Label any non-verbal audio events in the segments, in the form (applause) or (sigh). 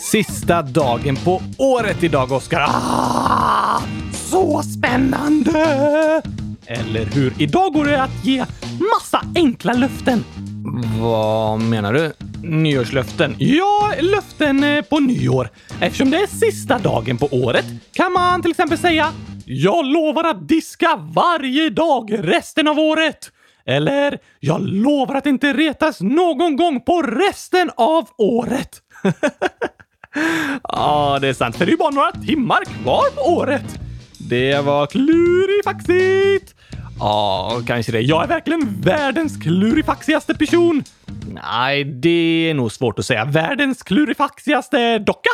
Sista dagen på året idag, Oskar. Ah, så spännande! Eller hur? Idag går det att ge massa enkla löften. Vad menar du? Nyårslöften? Ja, löften eh, på nyår. Eftersom det är sista dagen på året kan man till exempel säga “Jag lovar att diska varje dag resten av året” eller “Jag lovar att inte retas någon gång på resten av året”. (laughs) Ja, det är sant, för det är ju bara några timmar kvar på året. Det var klurifaxigt! Ja, kanske det. Jag är verkligen världens klurifaxigaste person. Nej, det är nog svårt att säga. Världens klurifaxigaste docka?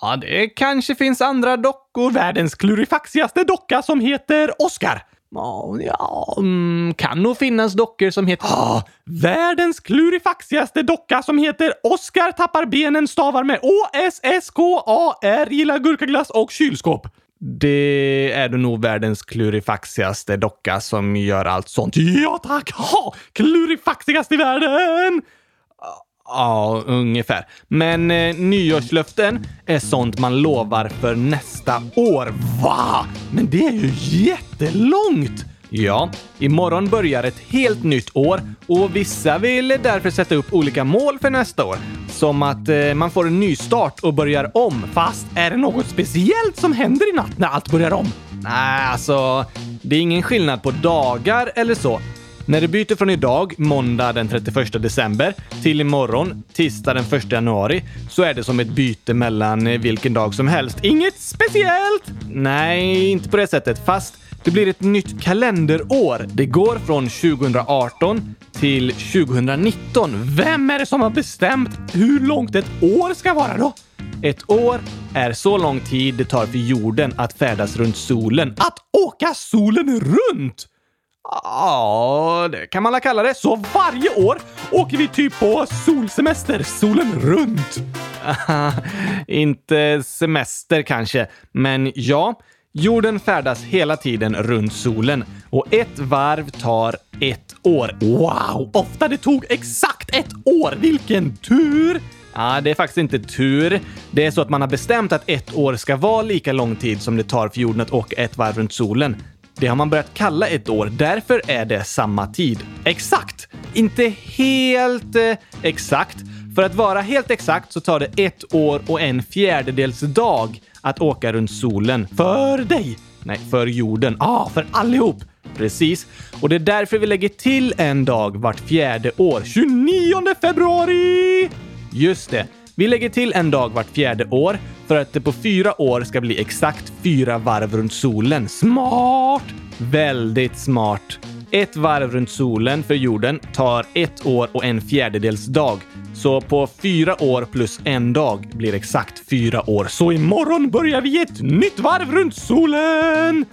Ja, det kanske finns andra dockor. Världens klurifaxigaste docka som heter Oscar. Ja, mm, kan nog finnas dockor som heter... Ah, världens klurifaxigaste docka som heter Oscar tappar benen stavar med O-S-S-K-A-R, gillar gurkaglass och kylskåp. Det är du nog världens klurifaxigaste docka som gör allt sånt. Ja tack! Ha! Klurifaxigast i världen! Ja, ungefär. Men eh, nyårslöften är sånt man lovar för nästa år. Va? Men det är ju jättelångt! Ja, imorgon börjar ett helt nytt år och vissa vill därför sätta upp olika mål för nästa år. Som att eh, man får en ny start och börjar om. Fast är det något speciellt som händer i natt när allt börjar om? Nej, alltså, det är ingen skillnad på dagar eller så. När du byter från idag, måndag den 31 december, till imorgon, tisdag den 1 januari, så är det som ett byte mellan vilken dag som helst. Inget speciellt! Nej, inte på det sättet. Fast det blir ett nytt kalenderår. Det går från 2018 till 2019. Vem är det som har bestämt hur långt ett år ska vara då? Ett år är så lång tid det tar för jorden att färdas runt solen. Att åka solen runt! Ja, det kan man väl kalla det. Så varje år åker vi typ på solsemester solen runt. (laughs) Inte semester kanske, men ja. Jorden färdas hela tiden runt solen och ett varv tar ett år. Wow! Ofta det tog exakt ett år. Vilken tur! Ja, det är faktiskt inte tur. Det är så att man har bestämt att ett år ska vara lika lång tid som det tar för jorden att åka ett varv runt solen. Det har man börjat kalla ett år, därför är det samma tid. Exakt! Inte helt eh, exakt. För att vara helt exakt så tar det ett år och en fjärdedels dag att åka runt solen. För dig! Nej, för jorden. ah, för allihop! Precis. Och det är därför vi lägger till en dag vart fjärde år. 29 februari! Just det. Vi lägger till en dag vart fjärde år för att det på fyra år ska bli exakt fyra varv runt solen. Smart! Väldigt smart. Ett varv runt solen för jorden tar ett år och en fjärdedels dag. Så på fyra år plus en dag blir exakt fyra år. Så imorgon börjar vi ett nytt varv runt solen!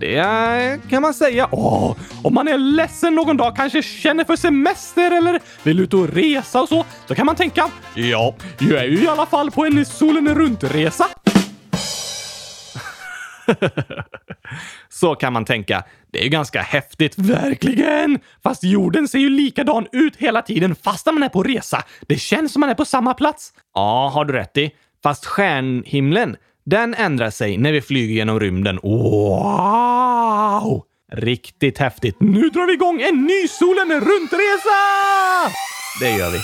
Det kan man säga. Åh, om man är ledsen någon dag, kanske känner för semester eller vill ut och resa och så, så kan man tänka ja, jag är ju i alla fall på en solen runt-resa. (laughs) så kan man tänka. Det är ju ganska häftigt, verkligen! Fast jorden ser ju likadan ut hela tiden fast man är på resa. Det känns som man är på samma plats. Ja, har du rätt i. Fast stjärnhimlen, den ändrar sig när vi flyger genom rymden. Wow! Riktigt häftigt. Nu drar vi igång en ny solen runt-resa! Det gör vi.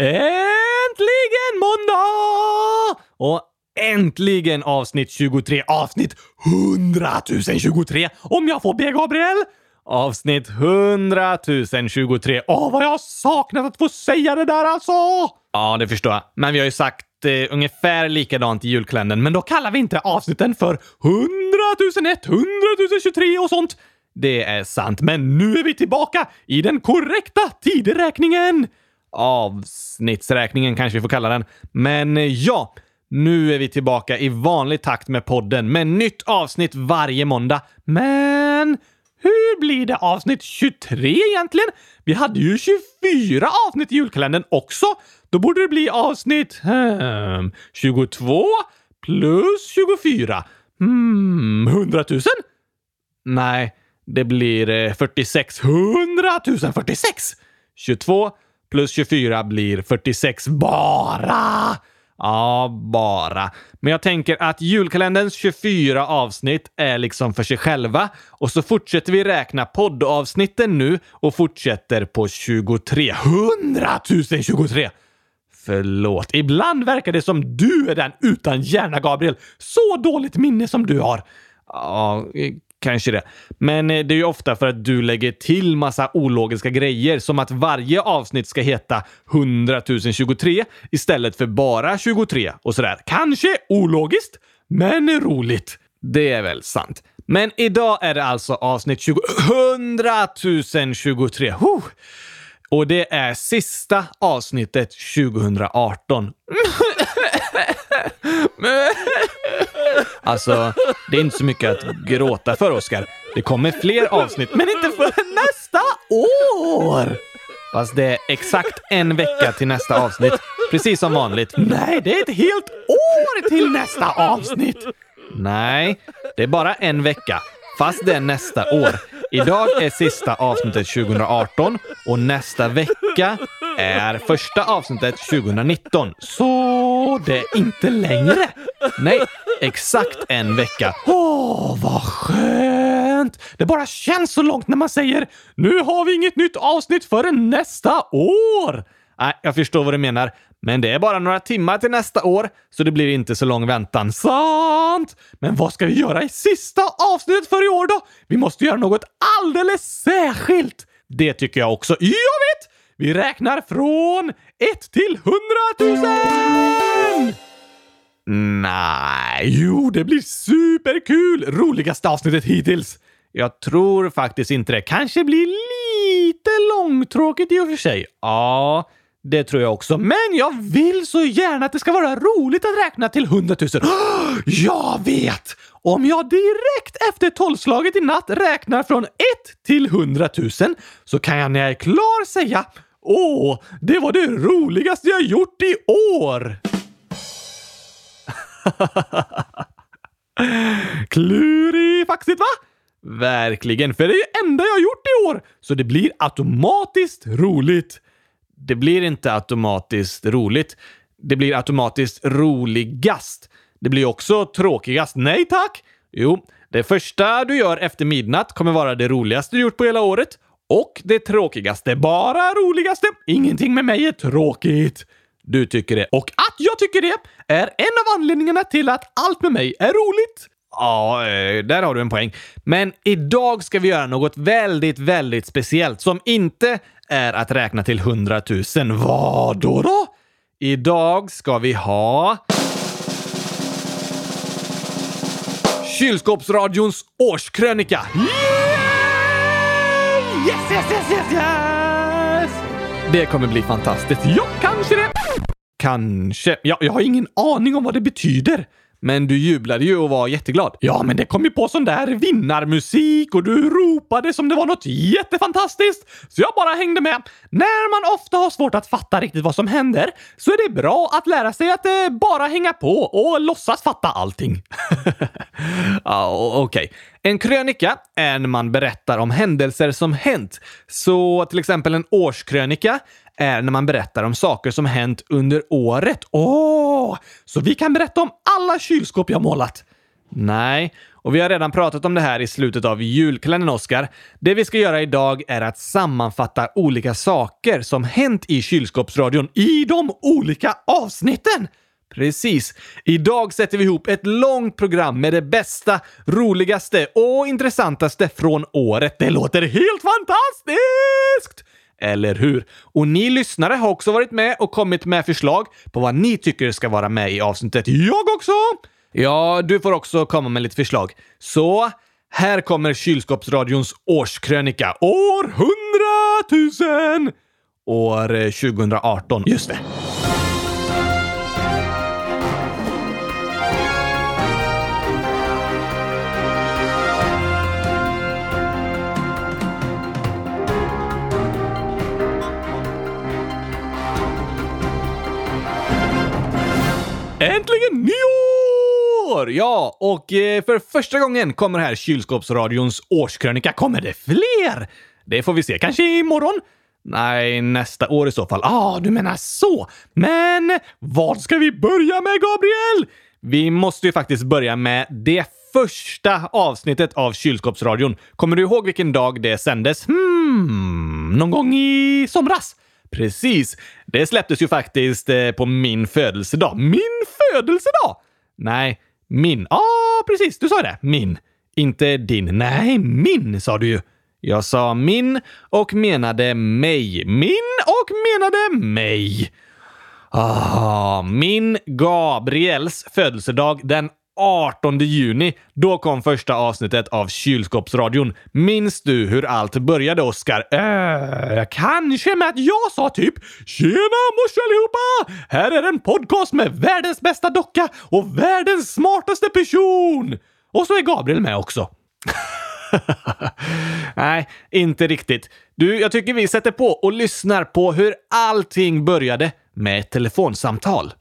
Eh! Äntligen måndag! Och äntligen avsnitt 23, avsnitt 100 023 om jag får be Gabriel. Avsnitt 100 023. Åh, vad jag har saknat att få säga det där alltså! Ja, det förstår jag. Men vi har ju sagt eh, ungefär likadant i julkalendern, men då kallar vi inte avsnitten för 100 001, 100 023 och sånt. Det är sant, men nu är vi tillbaka i den korrekta tideräkningen avsnittsräkningen kanske vi får kalla den. Men eh, ja, nu är vi tillbaka i vanlig takt med podden med nytt avsnitt varje måndag. Men Hur blir det avsnitt 23 egentligen? Vi hade ju 24 avsnitt i julkalendern också. Då borde det bli avsnitt hmm, 22 plus 24. Hmm, 100 000? Nej, det blir 46 100 000 46. 22 plus 24 blir 46 bara. Ja, bara. Men jag tänker att julkalenderns 24 avsnitt är liksom för sig själva och så fortsätter vi räkna poddavsnitten nu och fortsätter på 23. 100 000 23! Förlåt. Ibland verkar det som du är den utan hjärna, Gabriel. Så dåligt minne som du har. Ja, Kanske det. Men eh, det är ju ofta för att du lägger till massa ologiska grejer som att varje avsnitt ska heta 100 023 istället för bara 23 och sådär. Kanske ologiskt, men roligt. Det är väl sant. Men idag är det alltså avsnitt 20... 100 023! Huh. Och det är sista avsnittet 2018. (laughs) Alltså, det är inte så mycket att gråta för, Oskar. Det kommer fler avsnitt, men inte för nästa år! Fast det är exakt en vecka till nästa avsnitt. Precis som vanligt. Nej, det är ett helt år till nästa avsnitt! Nej, det är bara en vecka. Fast det är nästa år. Idag är sista avsnittet 2018 och nästa vecka är första avsnittet 2019. Så det är inte längre. Nej, exakt en vecka. Åh, vad skönt! Det bara känns så långt när man säger “Nu har vi inget nytt avsnitt förrän nästa år”. Nej, jag förstår vad du menar. Men det är bara några timmar till nästa år, så det blir inte så lång väntan. Sant! Men vad ska vi göra i sista avsnittet för i år då? Vi måste göra något alldeles särskilt! Det tycker jag också. Jag vet! Vi räknar från 1 till 100 000! Nej, jo, det blir superkul! Roligaste avsnittet hittills. Jag tror faktiskt inte det. Kanske blir lite långtråkigt i och för sig. Ja, det tror jag också. Men jag vill så gärna att det ska vara roligt att räkna till 100 000. (gasps) Jag vet! Om jag direkt efter tolvslaget i natt räknar från 1 till 100 000 så kan jag när jag är klar säga Åh, det var det roligaste jag gjort i år! (laughs) Klurifaxigt va? Verkligen, för det är ju enda jag gjort i år, så det blir automatiskt roligt. Det blir inte automatiskt roligt. Det blir automatiskt roligast. Det blir också tråkigast. Nej tack! Jo, det första du gör efter midnatt kommer vara det roligaste du gjort på hela året och det tråkigaste. Bara roligaste. Ingenting med mig är tråkigt. Du tycker det. Och att jag tycker det är en av anledningarna till att allt med mig är roligt. Ja, eh, där har du en poäng. Men idag ska vi göra något väldigt, väldigt speciellt som inte är att räkna till 100 000. Vad då då? Idag ska vi ha... Kylskåpsradions årskrönika. Yes, yes, yes, yes, yes! Det kommer bli fantastiskt. Ja, kanske det. Kanske. Ja, jag har ingen aning om vad det betyder. Men du jublade ju och var jätteglad. Ja, men det kom ju på sån där vinnarmusik och du ropade som det var något jättefantastiskt. Så jag bara hängde med. När man ofta har svårt att fatta riktigt vad som händer så är det bra att lära sig att eh, bara hänga på och låtsas fatta allting. (laughs) ja, Okej. Okay. En krönika är när man berättar om händelser som hänt. Så till exempel en årskrönika är när man berättar om saker som hänt under året. Åh! Oh, så vi kan berätta om alla kylskåp jag målat? Nej, och vi har redan pratat om det här i slutet av julkalendern, Oskar. Det vi ska göra idag är att sammanfatta olika saker som hänt i kylskåpsradion i de olika avsnitten. Precis. Idag sätter vi ihop ett långt program med det bästa, roligaste och intressantaste från året. Det låter helt fantastiskt! Eller hur? Och ni lyssnare har också varit med och kommit med förslag på vad ni tycker ska vara med i avsnittet. Jag också! Ja, du får också komma med lite förslag. Så här kommer Kylskåpsradions årskrönika. År 100 000! År eh, 2018. Just det. Äntligen nyår! Ja, och eh, för första gången kommer här Kylskåpsradions årskrönika. Kommer det fler? Det får vi se. Kanske imorgon? Nej, nästa år i så fall. Ah, du menar så. Men vad ska vi börja med, Gabriel? Vi måste ju faktiskt börja med det första avsnittet av Kylskåpsradion. Kommer du ihåg vilken dag det sändes? Hmm, någon gång i somras? Precis. Det släpptes ju faktiskt eh, på min födelsedag. Min födelsedag? Nej, min. Ja, ah, precis. Du sa det. Min. Inte din. Nej, min sa du ju. Jag sa min och menade mig. Min och menade mig. Ah, min Gabriels födelsedag den 18 juni. Då kom första avsnittet av Kylskåpsradion. Minns du hur allt började, Oskar? Äh, kanske med att jag sa typ “Tjena mors allihopa! Här är en podcast med världens bästa docka och världens smartaste person!” Och så är Gabriel med också. (laughs) Nej, inte riktigt. Du, jag tycker vi sätter på och lyssnar på hur allting började med ett telefonsamtal.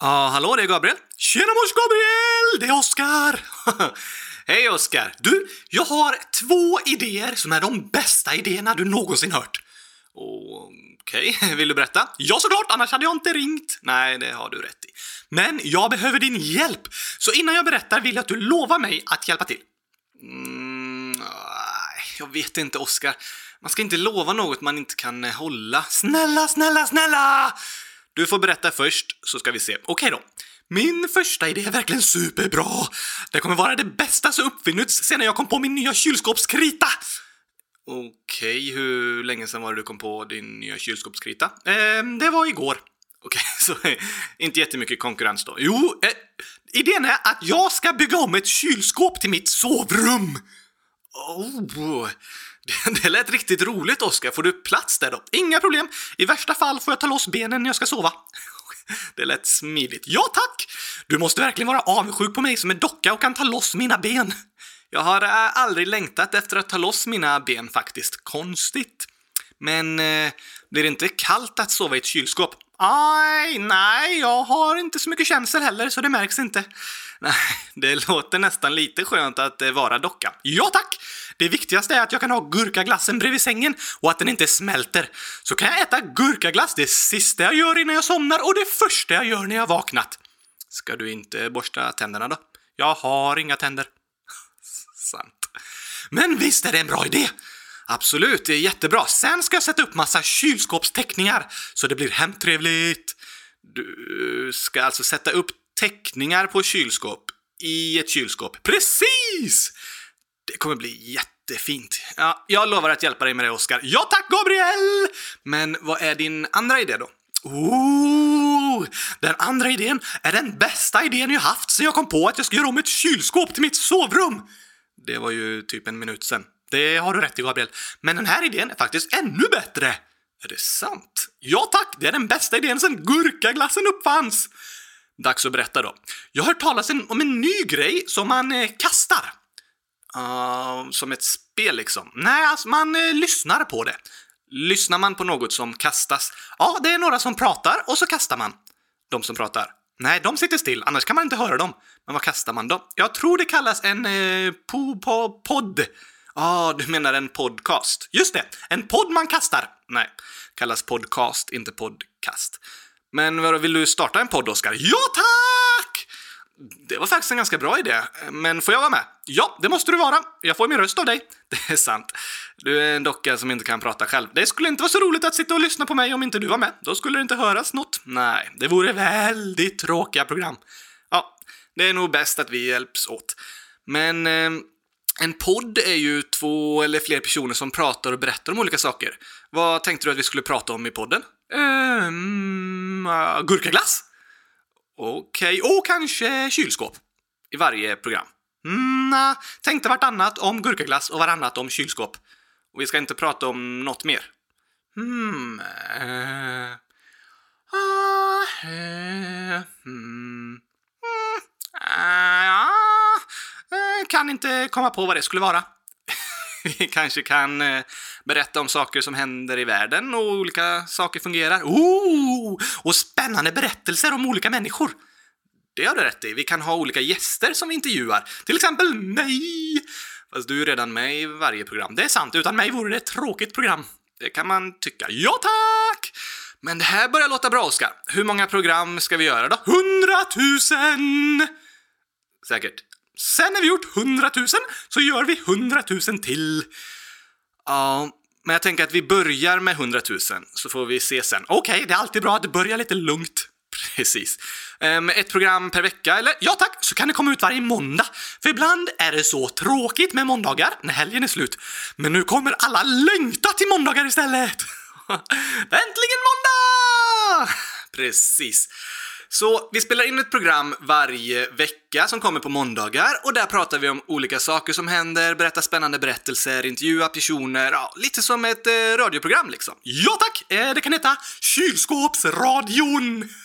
Ja, ah, hallå, det är Gabriel. Tjena mors Gabriel! Det är Oskar! (laughs) Hej Oskar! Du, jag har två idéer som är de bästa idéerna du någonsin hört. Okej, okay. (laughs) vill du berätta? Ja, såklart, annars hade jag inte ringt. Nej, det har du rätt i. Men jag behöver din hjälp, så innan jag berättar vill jag att du lovar mig att hjälpa till. Mm, jag vet inte, Oskar. Man ska inte lova något man inte kan hålla. Snälla, snälla, snälla! Du får berätta först, så ska vi se. Okej då. Min första idé är verkligen superbra. Det kommer vara det bästa som uppfinnits sedan jag kom på min nya kylskåpskrita. Okej, hur länge sedan var det du kom på din nya kylskåpskrita? Eh, det var igår. Okej, (laughs) så inte jättemycket konkurrens då. Jo, eh, idén är att jag ska bygga om ett kylskåp till mitt sovrum. Oh, (laughs) det, lät riktigt roligt, Oskar. Får du plats där då? Inga problem. I värsta fall får jag ta loss benen när jag ska sova. (laughs) Det lät smidigt. Ja, tack! Du måste verkligen vara avundsjuk på mig som är docka och kan ta loss mina ben. Jag har eh, aldrig längtat efter att ta loss mina ben faktiskt. Konstigt. Men eh, blir det inte kallt att sova i ett kylskåp? Aj, nej, jag har inte så mycket känsel heller, så det märks inte. (laughs) Nej, det låter nästan lite skönt att eh, vara docka. Ja, tack! Det viktigaste är att jag kan ha gurkaglassen bredvid sängen och att den inte smälter. Så kan jag äta gurkaglass det sista jag gör innan jag somnar och det första jag gör när jag vaknat. Ska du inte borsta tänderna då? Jag har inga tänder. (laughs) Sant. Men visst är det en bra idé? Absolut, det är jättebra. Sen ska jag sätta upp massa kylskåpsteckningar så det blir hemtrevligt. Du ska alltså sätta upp teckningar på kylskåp i ett kylskåp. Precis! Det kommer bli jättefint. Ja, jag lovar att hjälpa dig med det, Oskar. Ja tack, Gabriel! Men vad är din andra idé då? Ooh, den andra idén är den bästa idén jag haft sen jag kom på att jag ska göra om ett kylskåp till mitt sovrum. Det var ju typ en minut sen. Det har du rätt i, Gabriel. Men den här idén är faktiskt ännu bättre. Är det sant? Ja tack, det är den bästa idén sen gurkaglassen uppfanns. Dags att berätta då. Jag har hört talas om en ny grej som man eh, kastar. Uh, som ett spel liksom. Nej, alltså man uh, lyssnar på det. Lyssnar man på något som kastas? Ja, det är några som pratar och så kastar man. De som pratar. Nej, de sitter still, annars kan man inte höra dem. Men vad kastar man då? Jag tror det kallas en eh, po, po, podd. Ja, ah, du menar en podcast. Just det, en podd man kastar. Nej, kallas podcast, inte podcast. Men vadå, vill du starta en podd, Oskar? Ja, tack! Det var faktiskt en ganska bra idé. Men får jag vara med? Ja, det måste du vara. Jag får min röst av dig. (laughs) Det är sant. Du är en docka som inte kan prata själv. Det skulle inte vara så roligt att sitta och lyssna på mig om inte du var med. Då skulle det inte höras något. Nej, det vore väldigt tråkiga program. Ja, det är nog bäst att vi hjälps åt. Men eh, en podd är ju två eller fler personer som pratar och berättar om olika saker. Vad tänkte du att vi skulle prata om i podden? Ehm, uh, gurkaglass? Okej, okay. och kanske kylskåp. I varje program. Mm, nah, tänkte vartannat om gurkaglass och varannat om kylskåp. Och vi ska inte prata om något mer. Hmm... Uh, uh, uh, hmm. Uh, kan inte komma på vad det skulle vara vi (laughs) kanske kan eh, berätta om saker som händer i världen och olika saker fungerar. Ooh! Och spännande berättelser om olika människor. Det har du rätt i. Vi kan ha olika gäster som vi intervjuar. Till exempel mig! Fast du är redan med i varje program. Det är sant, utan mig vore det ett tråkigt program. Det kan man tycka. Ja, tack! Men det här börjar låta bra, Oskar. Hur många program ska vi göra då? Hundratusen! Säkert. Sen när vi gjort hundratusen så gör vi hundratusen till. Ja, men jag tänker att vi börjar med hundratusen så får vi se sen. Okej, okay, det är alltid bra att börja lite lugnt. (laughs) Precis. Um, ett program per vecka, eller ja tack, så kan det komma ut varje måndag. För ibland är det så tråkigt med måndagar när helgen är slut. Men nu kommer alla längta till måndagar istället! (laughs) Äntligen måndag! (laughs) Precis. Så vi spelar in ett program varje vecka som kommer på måndagar och där pratar vi om olika saker som händer, berättar spännande berättelser, intervjuar personer, ja, lite som ett eh, radioprogram liksom. Ja tack! Eh, det kan heta Kylskåpsradion! (laughs)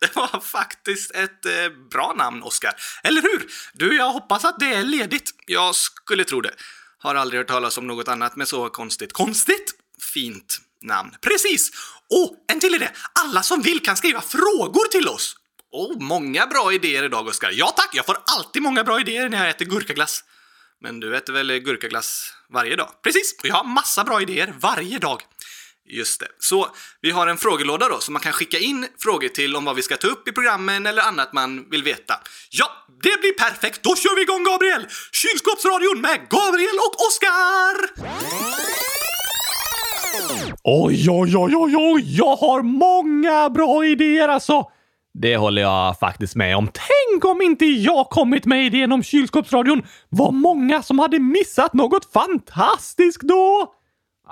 Det var faktiskt ett eh, bra namn, Oskar. Eller hur? Du, jag hoppas att det är ledigt. Jag skulle tro det. Har aldrig hört talas om något annat med så konstigt. Konstigt? Fint namn. Precis! Och en till idé! Alla som vill kan skriva frågor till oss. Oh, många bra idéer idag, Oskar. Ja tack, jag får alltid många bra idéer när jag äter gurkaglass. Men du äter väl gurkaglass varje dag? Precis, Och jag har massa bra idéer varje dag. Just det. Så vi har en frågelåda då som man kan skicka in frågor till om vad vi ska ta upp i programmen eller annat man vill veta. Ja, det blir perfekt! Då kör vi igång Gabriel! Kylskåpsradion med Gabriel och Oskar! Oj, oj, oj, oj, oj! Jag har många bra idéer alltså! Det håller jag faktiskt med om. Tänk om inte jag kommit med idén om kylskåpsradion! Vad många som hade missat något fantastiskt då!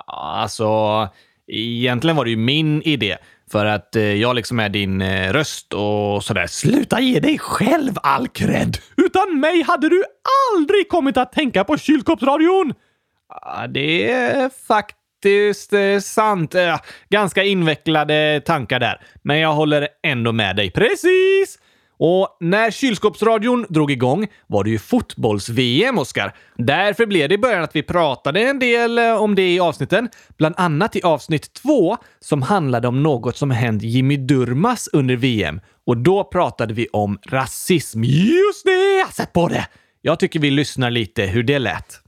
Alltså, egentligen var det ju min idé. För att eh, jag liksom är din eh, röst och sådär. Sluta ge dig själv all cred! Utan mig hade du aldrig kommit att tänka på kylskåpsradion! Ah, det är faktiskt faktiskt eh, sant. Eh, ganska invecklade tankar där. Men jag håller ändå med dig. Precis! Och när kylskåpsradion drog igång var det ju fotbolls-VM, Oskar. Därför blev det i början att vi pratade en del eh, om det i avsnitten. Bland annat i avsnitt två som handlade om något som hänt Jimmy Durmas under VM. Och då pratade vi om rasism. Just det! Sätt på det! Jag tycker vi lyssnar lite hur det lät.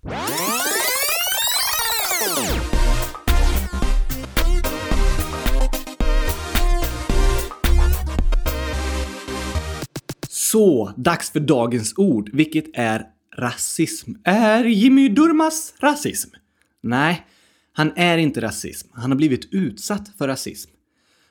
Så, dags för dagens ord, vilket är rasism. Är Jimmy Durmas rasism? Nej, han är inte rasism. Han har blivit utsatt för rasism.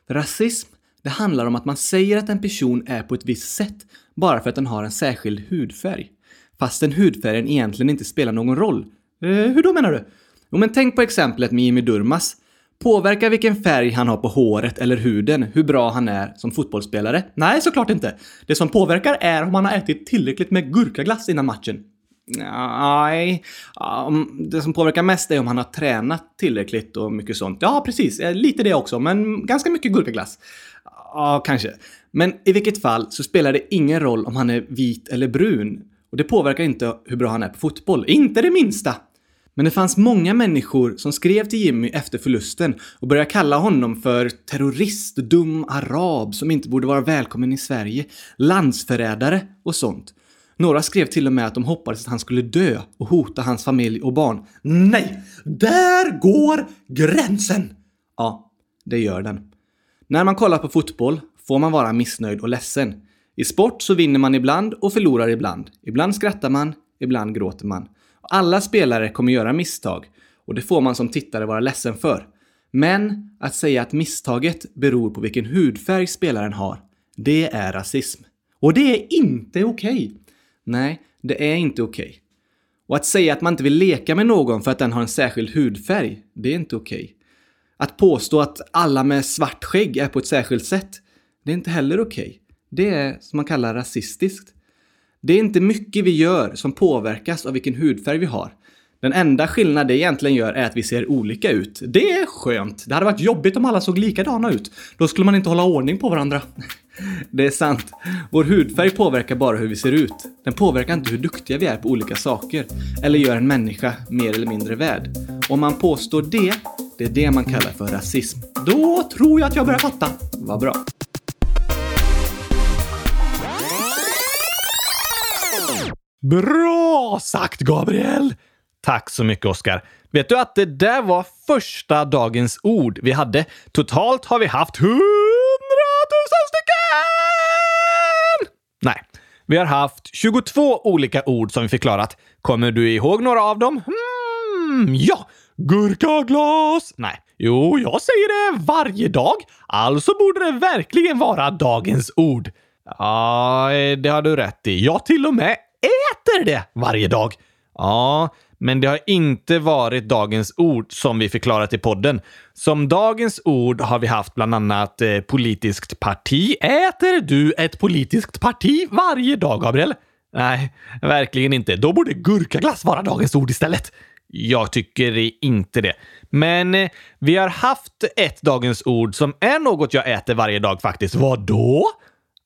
För rasism, det handlar om att man säger att en person är på ett visst sätt bara för att den har en särskild hudfärg. Fastän hudfärgen egentligen inte spelar någon roll. Eh, hur då menar du? Jo, men tänk på exemplet med Jimmy Durmas. Påverkar vilken färg han har på håret eller huden hur bra han är som fotbollsspelare? Nej, såklart inte. Det som påverkar är om han har ätit tillräckligt med gurkaglass innan matchen. Nej, um, det som påverkar mest är om han har tränat tillräckligt och mycket sånt. Ja, precis. Eh, lite det också, men ganska mycket gurkaglass. Ja, kanske. Men i vilket fall så spelar det ingen roll om han är vit eller brun. Och det påverkar inte hur bra han är på fotboll. Inte det minsta! Men det fanns många människor som skrev till Jimmy efter förlusten och började kalla honom för terrorist, dum arab som inte borde vara välkommen i Sverige, landsförrädare och sånt. Några skrev till och med att de hoppades att han skulle dö och hota hans familj och barn. Nej! Där går gränsen! Ja, det gör den. När man kollar på fotboll får man vara missnöjd och ledsen. I sport så vinner man ibland och förlorar ibland. Ibland skrattar man, ibland gråter man. Alla spelare kommer göra misstag och det får man som tittare vara ledsen för. Men att säga att misstaget beror på vilken hudfärg spelaren har, det är rasism. Och det är inte okej. Okay. Nej, det är inte okej. Okay. Och att säga att man inte vill leka med någon för att den har en särskild hudfärg, det är inte okej. Okay. Att påstå att alla med svart skägg är på ett särskilt sätt, det är inte heller okej. Det är som man kallar rasistiskt. Det är inte mycket vi gör som påverkas av vilken hudfärg vi har. Den enda skillnad det egentligen gör är att vi ser olika ut. Det är skönt. Det hade varit jobbigt om alla såg likadana ut. Då skulle man inte hålla ordning på varandra. (laughs) Det är sant. Vår hudfärg påverkar bara hur vi ser ut. Den påverkar inte hur duktiga vi är på olika saker. Eller gör en människa mer eller mindre värd. Om man påstår det, det är det man kallar för rasism. Då tror jag att jag börjar fatta. Vad bra. Bra sagt, Gabriel! Tack så mycket, Oskar. Vet du att det där var första dagens ord vi hade? Totalt har vi haft hundratusen stycken! Nej, vi har haft 22 olika ord som vi förklarat. Kommer du ihåg några av dem? Hmm, ja! Gurkaglas! Nej. Jo, jag säger det varje dag. Alltså borde det verkligen vara dagens ord. Ja, det har du rätt i. Jag till och med äter det varje dag. Ja, men det har inte varit dagens ord som vi förklarat i podden. Som dagens ord har vi haft bland annat eh, politiskt parti. Äter du ett politiskt parti varje dag, Gabriel? Nej, verkligen inte. Då borde gurkaglass vara dagens ord istället. Jag tycker inte det. Men eh, vi har haft ett dagens ord som är något jag äter varje dag faktiskt. Vad då?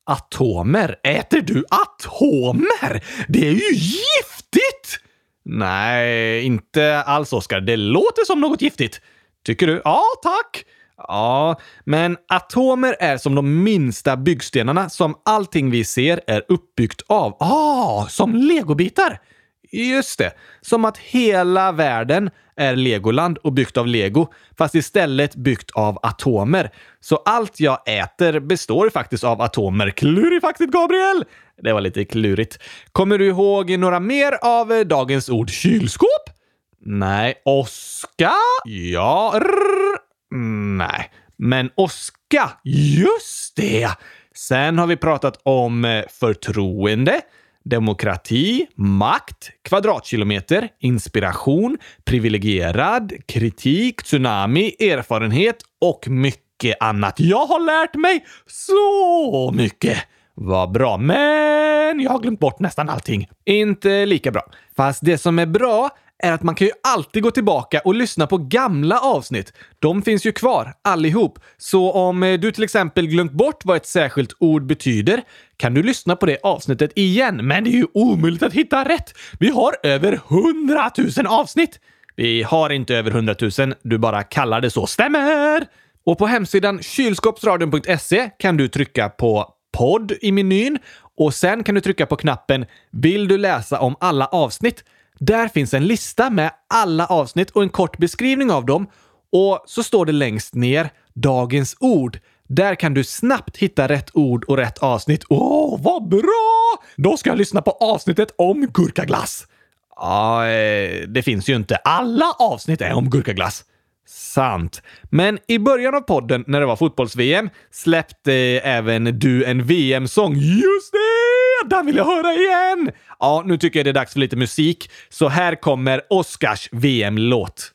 Atomer. Äter du atomer? Det är ju giftigt! Nej, inte alls Oskar. Det låter som något giftigt. Tycker du? Ja, tack. Ja, men atomer är som de minsta byggstenarna som allting vi ser är uppbyggt av. Ah, som legobitar! Just det. Som att hela världen är Legoland och byggt av lego, fast istället byggt av atomer. Så allt jag äter består faktiskt av atomer. Klurifaktigt, Gabriel! Det var lite klurigt. Kommer du ihåg några mer av eh, dagens ord? Kylskåp? Nej. Oska? Ja. Rrr. Nej. Men Oska, just det! Sen har vi pratat om eh, förtroende, demokrati, makt, kvadratkilometer, inspiration, privilegierad, kritik, tsunami, erfarenhet och mycket annat. Jag har lärt mig så mycket! Vad bra, men jag har glömt bort nästan allting. Inte lika bra. Fast det som är bra är att man kan ju alltid gå tillbaka och lyssna på gamla avsnitt. De finns ju kvar, allihop. Så om eh, du till exempel glömt bort vad ett särskilt ord betyder kan du lyssna på det avsnittet igen. Men det är ju omöjligt att hitta rätt. Vi har över 100 000 avsnitt! Vi har inte över 100 000, du bara kallar det så. Stämmer! Och på hemsidan kylskåpsradion.se kan du trycka på podd i menyn och sen kan du trycka på knappen “Vill du läsa om alla avsnitt?” Där finns en lista med alla avsnitt och en kort beskrivning av dem. Och så står det längst ner “Dagens ord”. Där kan du snabbt hitta rätt ord och rätt avsnitt. Åh, oh, vad bra! Då ska jag lyssna på avsnittet om gurkaglass. Ja, det finns ju inte. Alla avsnitt är om gurkaglass. Sant. Men i början av podden, när det var fotbolls-VM, släppte även du en VM-sång. Just det! Den vill jag höra igen! Ja, nu tycker jag det är dags för lite musik, så här kommer Oscars VM-låt.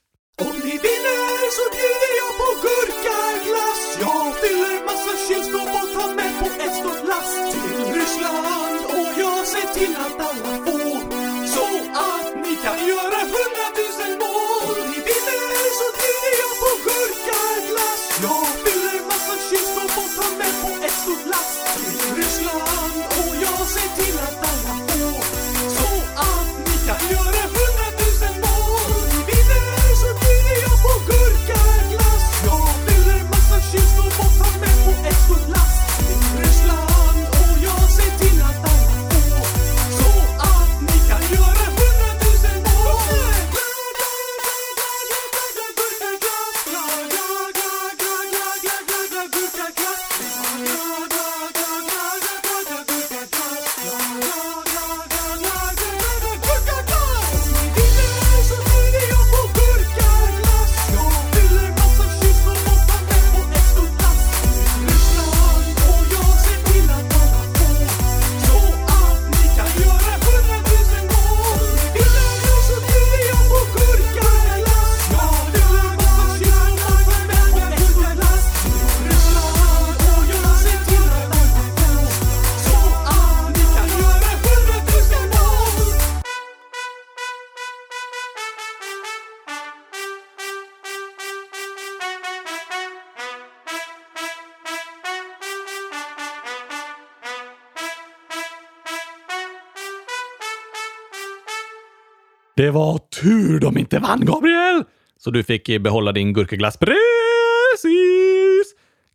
Det var tur de inte vann, Gabriel! Så du fick eh, behålla din gurkaglass. Precis!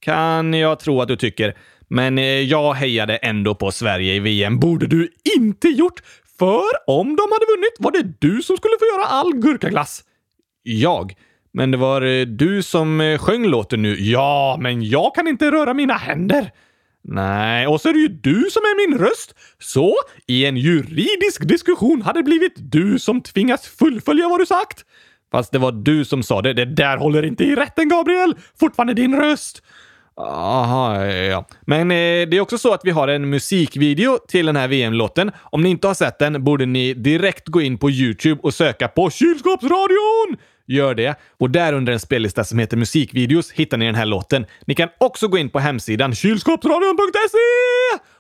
Kan jag tro att du tycker. Men eh, jag hejade ändå på Sverige i VM. Borde du inte gjort. För om de hade vunnit var det du som skulle få göra all gurkaglass. Jag? Men det var eh, du som sjöng låten nu. Ja, men jag kan inte röra mina händer. Nej, och så är det ju du som är min röst. Så i en juridisk diskussion hade det blivit du som tvingas fullfölja vad du sagt. Fast det var du som sa det. Det där håller inte i rätten, Gabriel! Fortfarande din röst. Aha, ja. Men eh, det är också så att vi har en musikvideo till den här VM-låten. Om ni inte har sett den borde ni direkt gå in på YouTube och söka på Kylskåpsradion! Gör det. Och där under en spellista som heter musikvideos hittar ni den här låten. Ni kan också gå in på hemsidan kylskåpsradion.se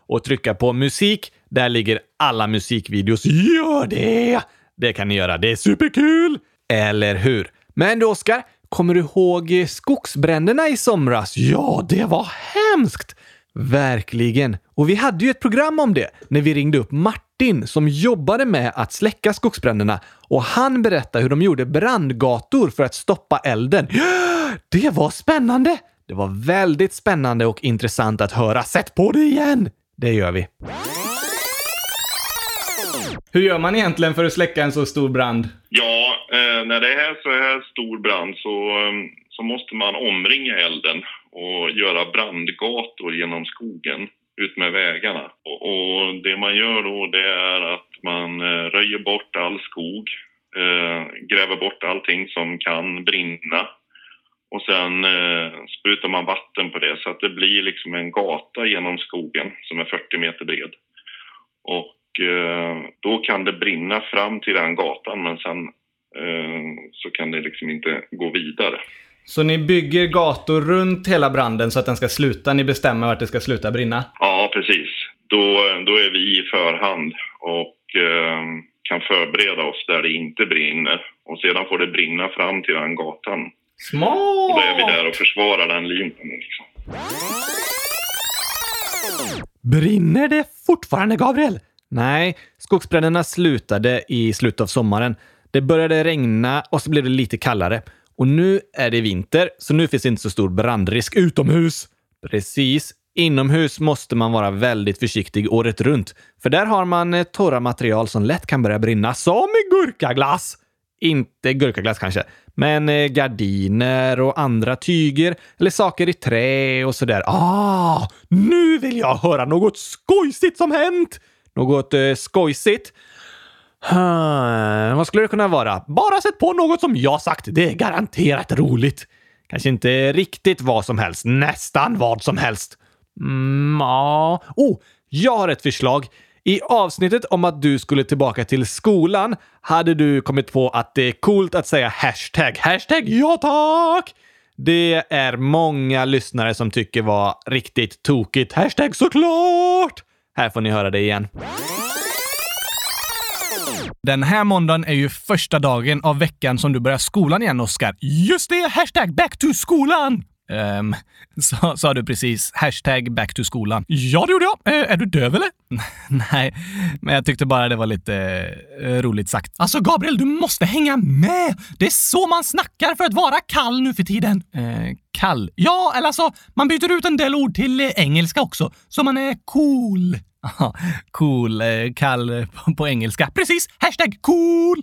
och trycka på musik. Där ligger alla musikvideos. Gör det! Det kan ni göra. Det är superkul! Eller hur? Men du, Oskar, kommer du ihåg skogsbränderna i somras? Ja, det var hemskt! Verkligen. Och vi hade ju ett program om det när vi ringde upp Martin som jobbade med att släcka skogsbränderna och han berättade hur de gjorde brandgator för att stoppa elden. (gasps) Det var spännande! Det var väldigt spännande och intressant att höra. Sätt på det igen! Det gör vi. Hur gör man egentligen för att släcka en så stor brand? Ja, eh, när det är så här stor brand så, eh, så måste man omringa elden och göra brandgator genom skogen ut med vägarna. Och, och det man gör då det är att man eh, röjer bort all skog, eh, gräver bort allting som kan brinna och sen eh, sprutar man vatten på det så att det blir liksom en gata genom skogen som är 40 meter bred. Och eh, då kan det brinna fram till den gatan men sen eh, så kan det liksom inte gå vidare. Så ni bygger gator runt hela branden så att den ska sluta? Ni bestämmer vart det ska sluta brinna? Ja, precis. Då, då är vi i förhand och eh, kan förbereda oss där det inte brinner. Och sedan får det brinna fram till den gatan. Smart! Och då är vi där och försvarar den linjen. Liksom. Brinner det fortfarande, Gabriel? Nej, skogsbränderna slutade i slutet av sommaren. Det började regna och så blev det lite kallare. Och nu är det vinter, så nu finns inte så stor brandrisk utomhus. Precis. Inomhus måste man vara väldigt försiktig året runt, för där har man eh, torra material som lätt kan börja brinna, som i gurkaglass. Inte gurkaglass kanske, men eh, gardiner och andra tyger eller saker i trä och sådär. Ah, nu vill jag höra något skojsigt som hänt! Något eh, skojsigt? Hmm, vad skulle det kunna vara? Bara sätt på något som jag sagt. Det är garanterat roligt. Kanske inte riktigt vad som helst. Nästan vad som helst. Mm, ja. Oh, jag har ett förslag. I avsnittet om att du skulle tillbaka till skolan hade du kommit på att det är coolt att säga hashtag. Hashtag ja tack! Det är många lyssnare som tycker var riktigt tokigt. Hashtag såklart! Här får ni höra det igen. Den här måndagen är ju första dagen av veckan som du börjar skolan igen, Oskar. Just det! Hashtag back to skolan! Ehm, (laughs) sa, sa du precis hashtag back to skolan? Ja, det gjorde jag. Uh, är du döv eller? (laughs) Nej, men jag tyckte bara det var lite uh, roligt sagt. Alltså Gabriel, du måste hänga med! Det är så man snackar för att vara kall nu för tiden. Uh, kall? Ja, eller alltså, man byter ut en del ord till engelska också, så man är cool. (laughs) cool, eh, kall eh, på, engelska. Precis! Hashtag cool!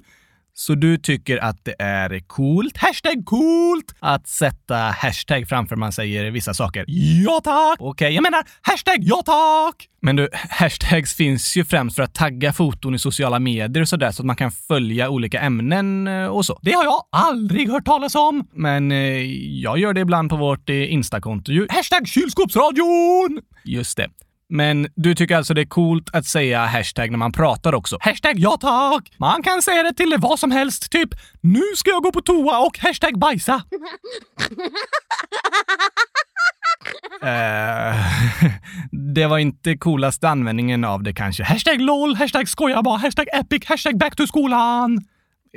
Så du tycker att det är coolt, hashtag coolt, att sätta hashtag framför man säger vissa saker? Ja tack! Okej, okay, jag menar hashtag ja tack! Men du, (laughs) hashtags finns ju främst för att tagga foton i sociala medier och sådär så att man kan följa olika ämnen eh, och så. Det har jag aldrig hört talas om! Men jag gör det ibland på vårt eh, ju. Hashtag kylskåpsradion! Just det. Men du tycker alltså det är coolt att säga hashtag när man pratar också? Hashtag ja tack! Man kan säga det till vad som helst, typ “Nu ska jag gå på toa” och hashtag bajsa. uh, (laughs) (laughs) det var inte coolaste användningen av det kanske. Hashtag LOL, hashtag skoja bara, hashtag epic, hashtag back to skolan.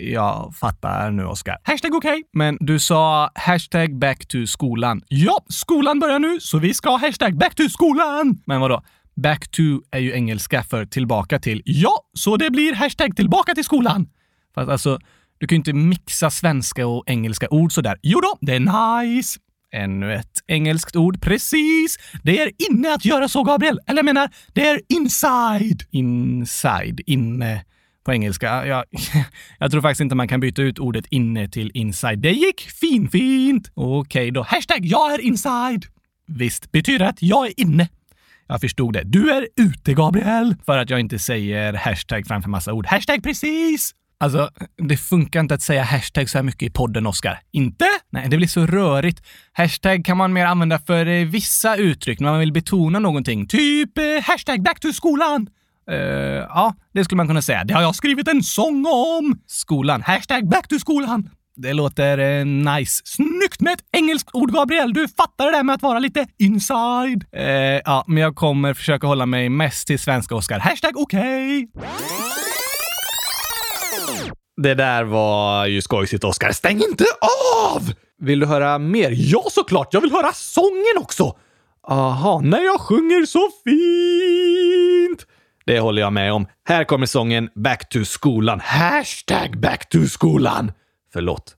Jag fattar nu, Oskar. Hashtag okej. Okay. Men du sa hashtag back to skolan. Ja, skolan börjar nu, så vi ska ha hashtag back to skolan! Men vadå? Back to är ju engelska för tillbaka till. Ja, så det blir hashtag tillbaka till skolan. Fast alltså, Du kan ju inte mixa svenska och engelska ord sådär. Jo då, det är nice. Ännu ett engelskt ord. Precis! Det är inne att göra så, Gabriel. Eller jag menar, det är inside. Inside. Inne på engelska. Jag, (laughs) jag tror faktiskt inte man kan byta ut ordet inne till inside. Det gick finfint! Okej okay, då. Hashtag jag är inside. Visst, betyder att jag är inne. Jag förstod det. Du är ute, Gabriel! För att jag inte säger hashtag framför massa ord. Hashtag precis! Alltså, det funkar inte att säga hashtag så här mycket i podden, Oskar. Inte? Nej, det blir så rörigt. Hashtag kan man mer använda för eh, vissa uttryck när man vill betona någonting. Typ eh, hashtag back to skolan. Uh, ja, det skulle man kunna säga. Det har jag skrivit en sång om! Skolan. Hashtag back to skolan. Det låter eh, nice. Snyggt med ett engelskt ord, Gabriel! Du fattar det där med att vara lite inside. Eh, ja, men jag kommer försöka hålla mig mest till svenska, Oscar. Hashtag okej! Okay. Det där var ju skojsigt, Oscar. Stäng inte av! Vill du höra mer? Ja, såklart! Jag vill höra sången också! Aha, när jag sjunger så fint! Det håller jag med om. Här kommer sången Back to skolan. Hashtag back to skolan! Förlåt.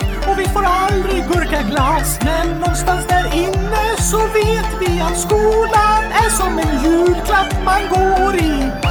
och vi får aldrig gurkaglass. Men någonstans där inne så vet vi att skolan är som en julklapp man går i.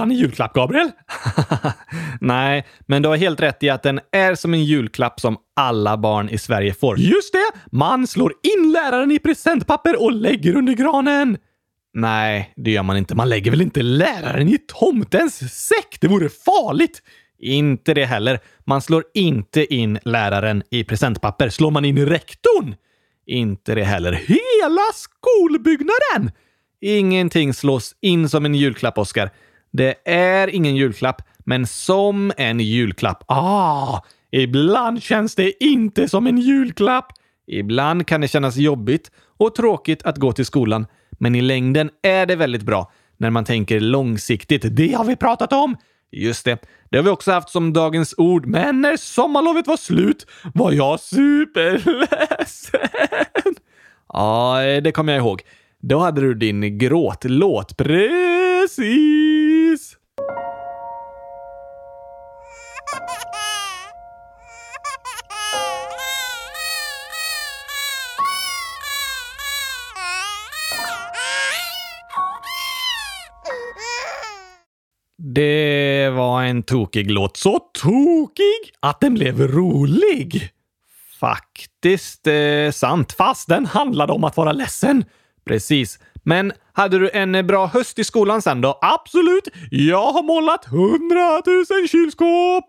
skolan i julklapp, Gabriel? (laughs) Nej, men du har helt rätt i att den är som en julklapp som alla barn i Sverige får. Just det! Man slår in läraren i presentpapper och lägger under granen. Nej, det gör man inte. Man lägger väl inte läraren i tomtens säck? Det vore farligt! Inte det heller. Man slår inte in läraren i presentpapper. Slår man in rektorn? Inte det heller. Hela skolbyggnaden! Ingenting slås in som en julklapp, Oskar. Det är ingen julklapp, men som en julklapp. Ah, ibland känns det inte som en julklapp. Ibland kan det kännas jobbigt och tråkigt att gå till skolan, men i längden är det väldigt bra när man tänker långsiktigt. Det har vi pratat om! Just det, det har vi också haft som dagens ord, men när sommarlovet var slut var jag superledsen. Ja, det kommer jag ihåg. Då hade du din gråtlåt. Precis! Det var en tokig låt. Så tokig att den blev rolig. Faktiskt eh, sant, fast den handlade om att vara ledsen. Precis. Men hade du en bra höst i skolan sen då? Absolut! Jag har målat hundratusen kylskåp!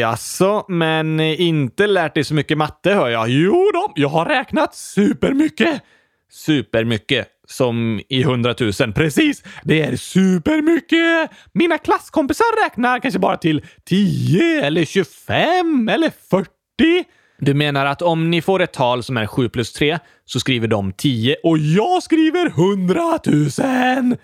Jaså, men inte lärt dig så mycket matte hör jag. Jo då, jag har räknat supermycket. Supermycket. Som i hundratusen. Precis! Det är supermycket! Mina klasskompisar räknar kanske bara till 10 eller 25 eller 40. Du menar att om ni får ett tal som är 7 plus 3 så skriver de 10 och jag skriver 100 000!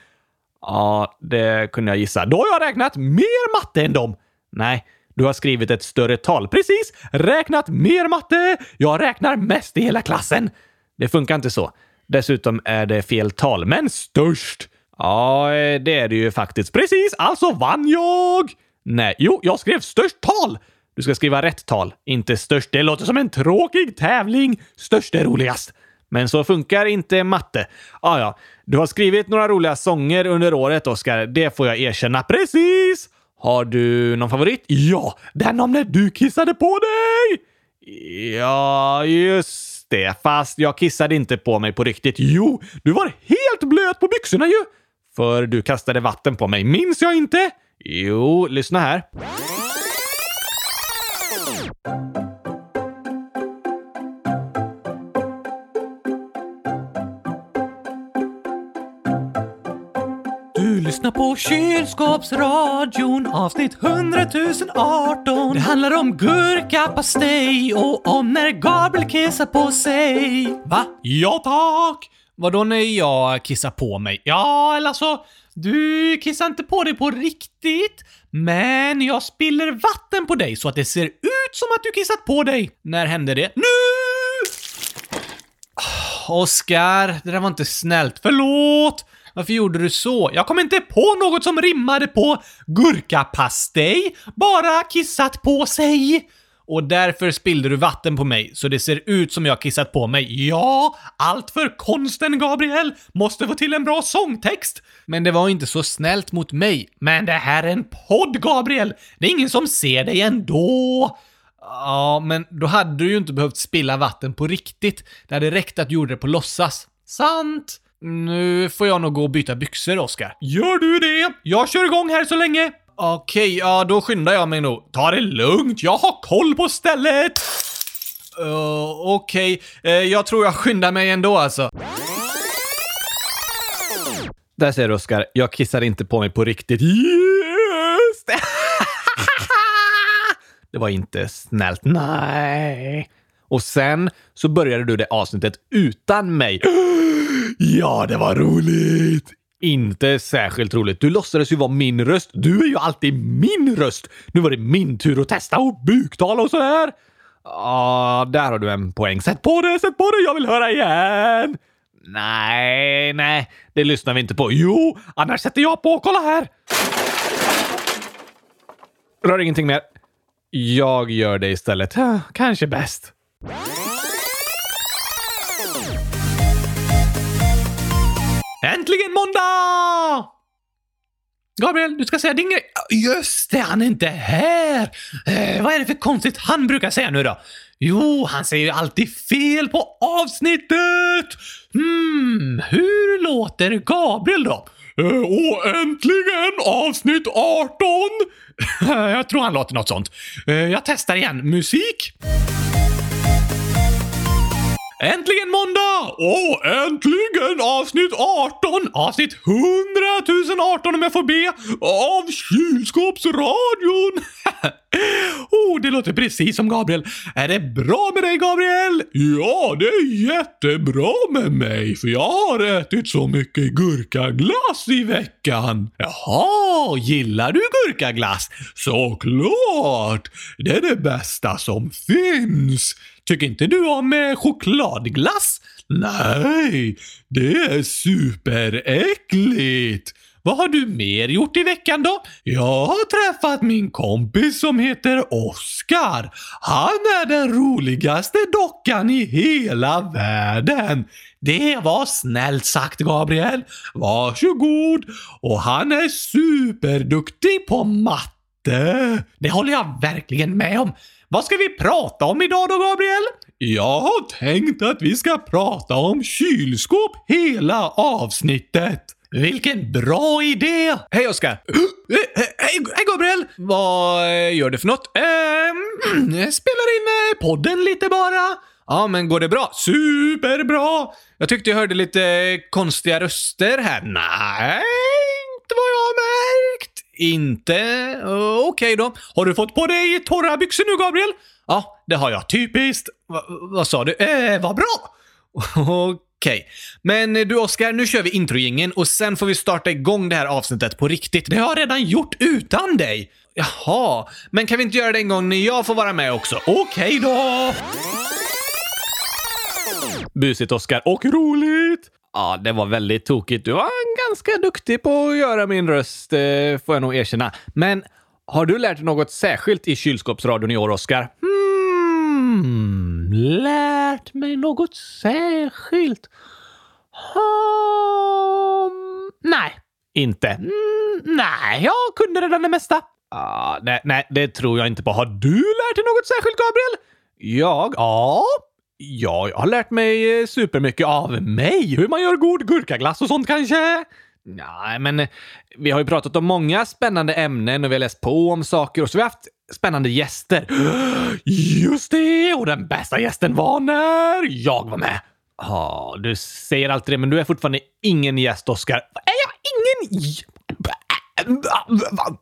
Ja, det kunde jag gissa. Då har jag räknat mer matte än dem. Nej, du har skrivit ett större tal. Precis! Räknat mer matte! Jag räknar mest i hela klassen. Det funkar inte så. Dessutom är det fel tal, men störst. Ja, eh, det är det ju faktiskt. Precis, alltså vann jag! Nej, jo, jag skrev störst tal! Du ska skriva rätt tal, inte störst. Det låter som en tråkig tävling. Störst är roligast. Men så funkar inte matte. Ah, ja, du har skrivit några roliga sånger under året, Oskar. Det får jag erkänna. Precis! Har du någon favorit? Ja, den om när du kissade på dig! Ja, just det. Fast jag kissade inte på mig på riktigt. Jo, du var helt blöt på byxorna ju! För du kastade vatten på mig. Minns jag inte? Jo, lyssna här. Lyssnar på Kylskåpsradion avsnitt 100 018. Det handlar om gurkapastej och om när Gabriel kissar på sig. Va? Ja tack! Vadå när jag kissar på mig? Ja, eller alltså, du kissar inte på dig på riktigt, men jag spiller vatten på dig så att det ser ut som att du kissat på dig. När hände det? Nu! Oskar, det där var inte snällt. Förlåt! Varför gjorde du så? Jag kom inte på något som rimmade på gurkapastej, bara kissat på sig. Och därför spillde du vatten på mig, så det ser ut som jag kissat på mig. Ja, allt för konsten, Gabriel! Måste få till en bra sångtext! Men det var inte så snällt mot mig. Men det här är en podd, Gabriel! Det är ingen som ser dig ändå! Ja, men då hade du ju inte behövt spilla vatten på riktigt. Det hade räckt att du gjorde det på låtsas. Sant! Nu får jag nog gå och byta byxor, Oskar. Gör du det? Jag kör igång här så länge. Okej, ja då skyndar jag mig nog. Ta det lugnt, jag har koll på stället! Uh, Okej, Eh, jag tror jag skyndar mig ändå alltså. Där ser du Oskar, jag kissade inte på mig på riktigt. Det! (laughs) det var inte snällt. Nej. Och sen så började du det avsnittet utan mig. Ja, det var roligt! Inte särskilt roligt. Du låtsades ju vara min röst. Du är ju alltid min röst. Nu var det min tur att testa och buktala och sådär. Ja, där har du en poäng. Sätt på det, sätt på det, jag vill höra igen! Nej, nej, det lyssnar vi inte på. Jo, annars sätter jag på. Kolla här! Rör ingenting mer. Jag gör det istället. Kanske bäst. Måndag! Gabriel, du ska säga din grej. Just det, han är inte här! Eh, vad är det för konstigt han brukar säga nu då? Jo, han säger ju alltid fel på avsnittet! Hmm, hur låter Gabriel då? Eh, och äntligen avsnitt 18! (laughs) jag tror han låter något sånt. Eh, jag testar igen. Musik? Äntligen måndag! Och äntligen avsnitt 18! Avsnitt 100 018 om jag får be, av Kylskåpsradion! (laughs) oh, det låter precis som Gabriel. Är det bra med dig, Gabriel? Ja, det är jättebra med mig, för jag har ätit så mycket gurkaglass i veckan. Jaha, gillar du gurkaglass? Såklart! Det är det bästa som finns. Tycker inte du om eh, chokladglass? Nej, det är superäckligt. Vad har du mer gjort i veckan då? Jag har träffat min kompis som heter Oskar. Han är den roligaste dockan i hela världen. Det var snällt sagt, Gabriel. Varsågod. Och han är superduktig på matte. Det håller jag verkligen med om. Vad ska vi prata om idag då, Gabriel? Jag har tänkt att vi ska prata om kylskåp hela avsnittet. Vilken bra idé! Hej Oskar! Hej, hej Gabriel! Vad gör du för något? Ehm, jag spelar in eh, podden lite bara. Ja, men går det bra? Superbra! Jag tyckte jag hörde lite konstiga röster här. Nej, inte vad jag har märkt. Inte? Uh, Okej då. Har du fått på dig torra byxor nu, Gabriel? Ja, det har jag. Typiskt. Va, vad sa du? Eh, vad bra! (laughs) Okej. Men du Oskar, nu kör vi introjingeln och sen får vi starta igång det här avsnittet på riktigt. Det har jag redan gjort utan dig. Jaha, men kan vi inte göra det en gång när jag får vara med också? Okej då! Busigt Oskar, och roligt! Ja, det var väldigt tokigt. Du var ganska duktig på att göra min röst, eh, får jag nog erkänna. Men har du lärt dig något särskilt i kylskåpsradion i år, Oskar? Hmm, lärt mig något särskilt? Um, nej, inte. Mm, nej, jag kunde redan det mesta. Ah, nej, nej, det tror jag inte på. Har du lärt dig något särskilt, Gabriel? Jag? Ja. Ja, jag har lärt mig eh, supermycket av mig. Hur man gör god gurkaglass och sånt kanske? Nej, men eh, vi har ju pratat om många spännande ämnen och vi har läst på om saker och så har vi haft spännande gäster. (gasps) Just det! Och den bästa gästen var när jag var med. Ja, du säger alltid det, men du är fortfarande ingen gäst, Oskar. Är jag ingen...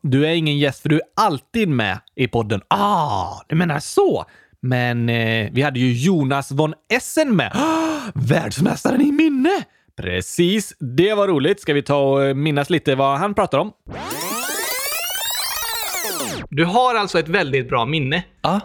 Du är ingen gäst, för du är alltid med i podden. Ah, du menar så. Men eh, vi hade ju Jonas von Essen med. (gasps) Världsmästaren i minne! Precis, det var roligt. Ska vi ta och eh, minnas lite vad han pratar om? Du har alltså ett väldigt bra minne. Ja,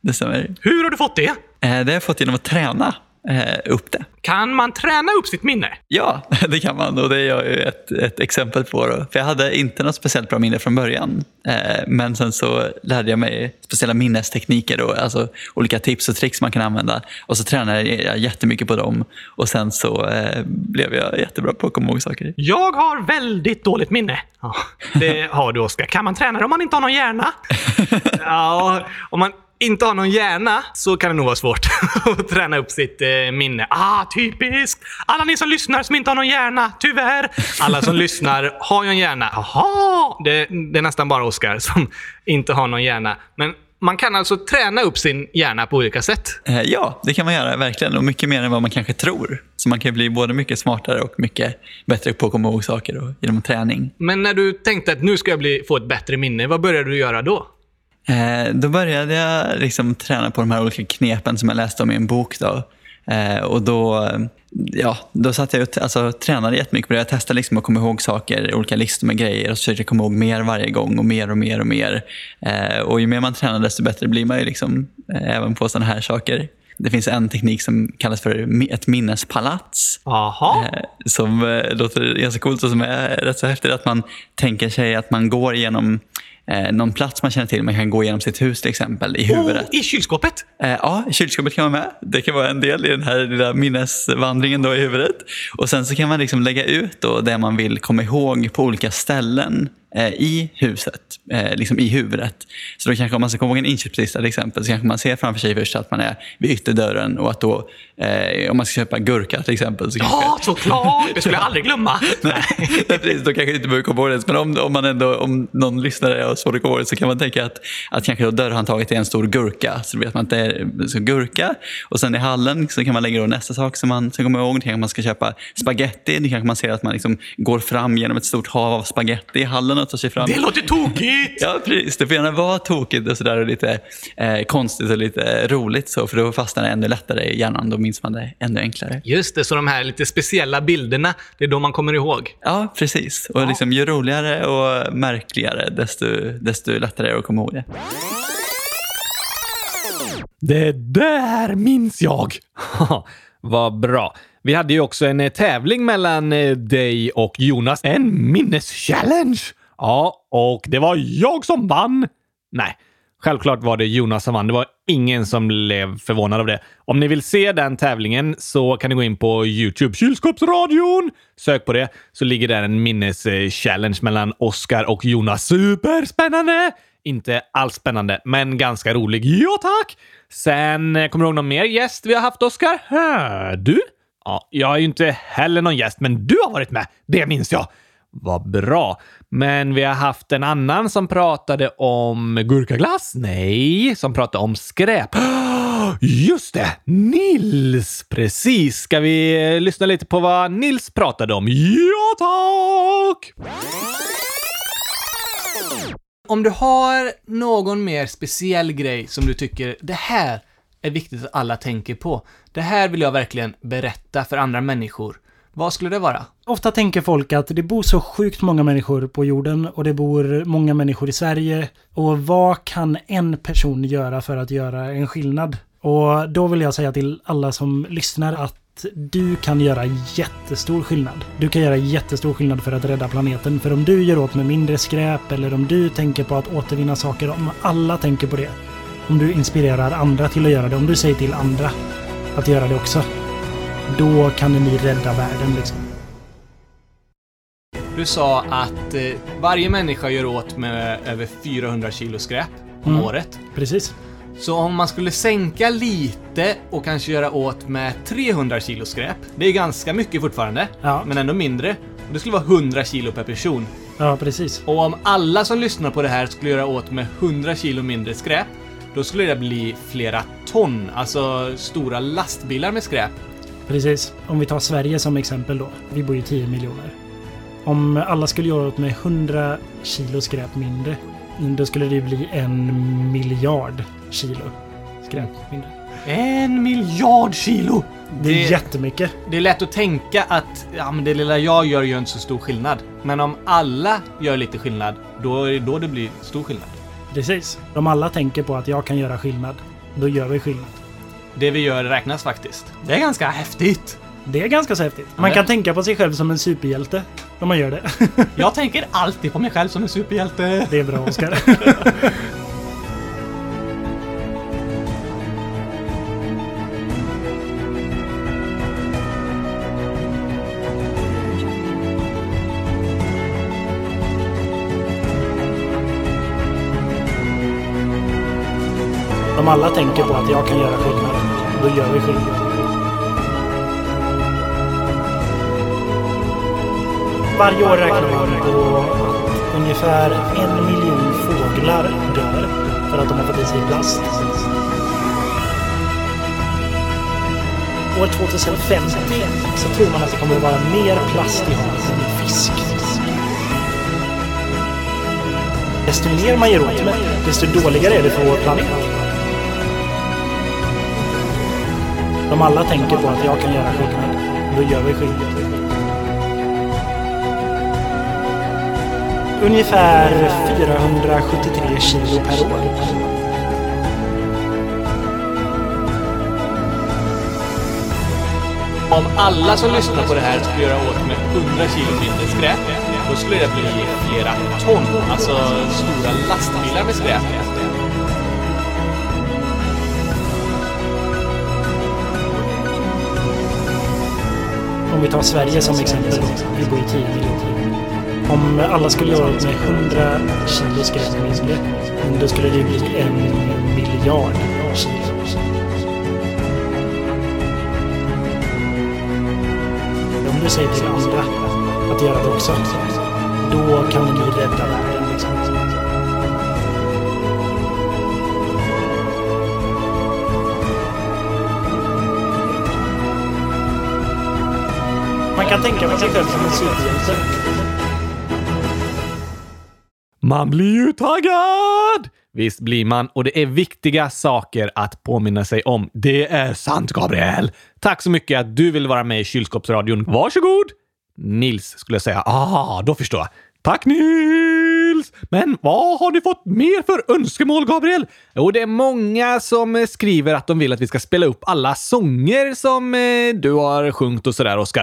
det stämmer. Hur har du fått det? Eh, Det har jag fått genom att träna eh, upp det. Kan man träna upp sitt minne? Ja, (laughs) det kan man och det är jag ju ett, ett exempel på. Då. För jag hade inte något speciellt bra minne från början. Eh, men sen så lärde jag mig speciella minnestekniker, då, alltså olika tips och tricks man kan använda. Och så tränade jag jättemycket på dem och sen så eh, blev jag jättebra på att komma ihåg saker. Jag har väldigt dåligt minne. Ja, det har du, Oskar. Kan man träna det om man inte har någon hjärna? (laughs) Ja, om man inte har någon hjärna så kan det nog vara svårt (laughs) att träna upp sitt eh, minne. Ah, typiskt! Alla ni som lyssnar som inte har någon hjärna, tyvärr. Alla som lyssnar (laughs) har ju en hjärna. Jaha! Det, det är nästan bara Oskar som (laughs) inte har någon hjärna. Men man kan alltså träna upp sin hjärna på olika sätt. Eh, ja, det kan man göra verkligen och mycket mer än vad man kanske tror. Så man kan bli både mycket smartare och mycket bättre på att komma ihåg saker och, genom träning. Men när du tänkte att nu ska jag bli, få ett bättre minne, vad började du göra då? Eh, då började jag liksom träna på de här olika knepen som jag läste om i en bok. Då. Eh, och då, ja, då satt jag och alltså, tränade jättemycket på det. Jag testade liksom att komma ihåg saker, olika listor med grejer och så försökte jag komma ihåg mer varje gång och mer och mer och mer. Eh, och ju mer man tränar desto bättre blir man ju liksom, eh, även på sådana här saker. Det finns en teknik som kallas för ett minnespalats. Jaha. Eh, som eh, låter ganska coolt och som är rätt så häftigt. Att man tänker sig att man går igenom eh, någon plats man känner till. Man kan gå igenom sitt hus till exempel i huvudet. Oh, I kylskåpet? Eh, ja, kylskåpet kan vara med. Det kan vara en del i den här lilla minnesvandringen då i huvudet. Och sen så kan man liksom lägga ut då det man vill komma ihåg på olika ställen i huset, eh, liksom i huvudet. Så då kanske om man ska komma ihåg en inköpslista till exempel, så kanske man ser framför sig först att man är vid ytterdörren och att då, eh, om man ska köpa gurka till exempel, så kanske, Ja, såklart! Det skulle jag aldrig glömma. (laughs) Nej, precis, då kanske inte behöver komma ihåg det. Men om, om, man ändå, om någon lyssnare har svårt att komma ihåg det så kan man tänka att, att kanske då dörrhandtaget är en stor gurka. Så då vet man att det är så gurka. Och sen i hallen så kan man lägga då nästa sak som man ska komma ihåg. Det kanske man ska köpa spaghetti. Det kanske man ser att man liksom går fram genom ett stort hav av spaghetti i hallen tar sig fram. Det låter tokigt! (laughs) Ja, precis. Det får gärna vara tokigt och, sådär och lite eh, konstigt och lite roligt. Så, för då fastnar det ännu lättare i hjärnan. Då minns man det ännu enklare. Just det, så de här lite speciella bilderna, det är då man kommer ihåg. Ja, precis. Och liksom, ju roligare och märkligare, desto, desto lättare är det att komma ihåg det. Det där minns jag! (laughs) Vad bra. Vi hade ju också en eh, tävling mellan eh, dig och Jonas. En minneschallenge! Ja, och det var jag som vann. Nej, självklart var det Jonas som vann. Det var ingen som blev förvånad av det. Om ni vill se den tävlingen så kan ni gå in på Youtube. Kylskåpsradion! Sök på det så ligger där en minneschallenge mellan Oskar och Jonas. Superspännande! Inte alls spännande, men ganska rolig. Ja, tack! Sen, eh, kommer du ihåg någon mer gäst vi har haft, Oskar? Du? Ja, jag är ju inte heller någon gäst, men du har varit med. Det minns jag. Vad bra. Men vi har haft en annan som pratade om gurkaglass? Nej, som pratade om skräp. (gasps) Just det! Nils! Precis. Ska vi eh, lyssna lite på vad Nils pratade om? Ja, tack! Om du har någon mer speciell grej som du tycker det här är viktigt att alla tänker på. Det här vill jag verkligen berätta för andra människor. Vad skulle det vara? Ofta tänker folk att det bor så sjukt många människor på jorden och det bor många människor i Sverige. Och vad kan en person göra för att göra en skillnad? Och då vill jag säga till alla som lyssnar att du kan göra jättestor skillnad. Du kan göra jättestor skillnad för att rädda planeten. För om du gör åt med mindre skräp eller om du tänker på att återvinna saker, om alla tänker på det. Om du inspirerar andra till att göra det, om du säger till andra att göra det också. Då kan ni rädda världen liksom. Du sa att eh, varje människa gör åt med över 400 kilo skräp om Mm. året. Precis. Så om man skulle sänka lite och kanske göra åt med 300 kilo skräp. Det är ganska mycket fortfarande, Ja. men ändå mindre. Och det skulle vara 100 kilo per person. Ja, precis. Och om alla som lyssnar på det här skulle göra åt med 100 kilo mindre skräp, då skulle det bli flera ton, alltså stora lastbilar med skräp. Precis. Om vi tar Sverige som exempel då. Vi bor ju 10 miljoner. Om alla skulle göra åt med 100 kilo skräp mindre, då skulle det bli en miljard kilo skräp mindre. En miljard kilo! Det är Det- jättemycket. Det är lätt att tänka att ja, men det lilla jag gör gör inte så stor skillnad. Men om alla gör lite skillnad, då är det då det blir stor skillnad. Precis. Om alla tänker på att jag kan göra skillnad, då gör vi skillnad. Det vi gör räknas faktiskt. Det är ganska häftigt. Det är ganska så häftigt. Man kan tänka på sig själv som en superhjälte om man gör det. (laughs) Jag tänker alltid på mig själv som en superhjälte. Det är bra, Oskar. (laughs) Om alla tänker på att jag kan göra skillnad, då gör vi skillnad. Varje år räknar man på att ungefär en miljon fåglar dör för att de har fått i sig plast. År 2050 så tror man att det kommer att vara mer plast i havet än fisk. Desto mer man ger åt med, desto dåligare är det för vår planet. Om alla tänker på att jag kan göra skillnad, då gör vi skillnad. Ungefär 473 kilo per år. Om alla som lyssnar på det här skulle göra åt med 100 kilo mindre skräp, då skulle det bli flera ton, alltså stora lastbilar med skräp. Om vi tar Sverige som exempel då. Vi bor i 10 miljoner. Om alla skulle göra med 100 kilo skräp då skulle det bli en miljard kilo. Om du säger till andra att göra det också, då kan vi rädda världen. Man kan tänka mig sig själv som en superhjälte. Man blir ju taggad! Visst blir man, och det är viktiga saker att påminna sig om. Det är sant, Gabriel! Tack så mycket att du vill vara med i Kylskåpsradion. Varsågod! Nils skulle jag säga. Ah, då förstår jag. Tack Nils! Men vad har du fått mer för önskemål, Gabriel? Jo, det är många som eh, skriver att de vill att vi ska spela upp alla sånger som eh, du har sjungit och sådär, Oskar.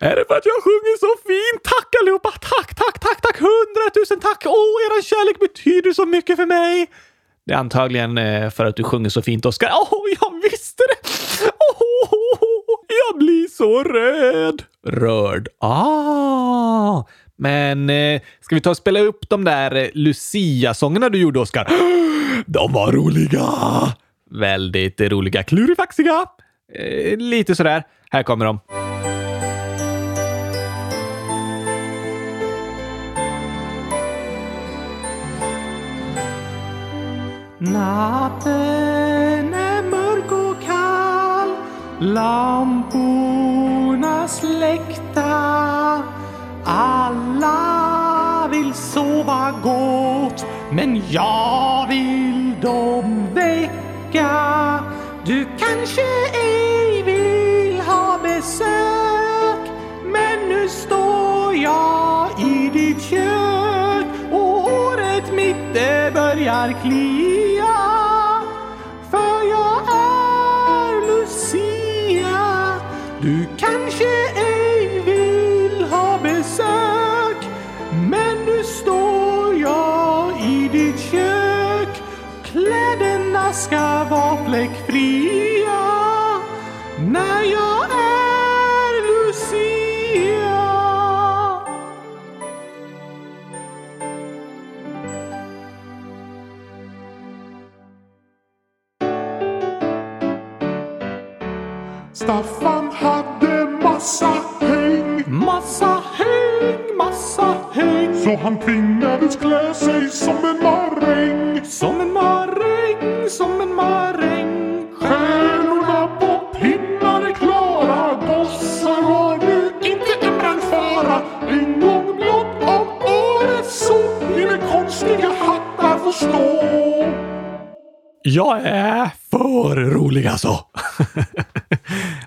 Är det för att jag sjunger så fint? Tack allihopa! Tack, tack, tack, tack! Hundratusen tack! Åh, eran kärlek betyder så mycket för mig! Det är antagligen eh, för att du sjunger så fint, Oskar. Åh, jag visste det! Åh, jag blir så röd! Rörd. Ah! Men eh, ska vi ta och spela upp de där eh, Lucia-sångerna du gjorde, Oskar? (gasps) De var roliga! Väldigt roliga. Klurifaxiga. Eh, lite sådär. Här kommer de. Natten är mörk och kall Lamporna släckta alla vill sova gott Men jag vill dem väcka. Du kanske ej vill ha besök Men nu står jag i ditt kök och håret mitt det börjar klia. Ska vara fläckfria När jag är Lucia. Staffan hade massa häng. Massa häng, massa häng. Så han tvingades klä sig som en maräng Jag är för rolig alltså.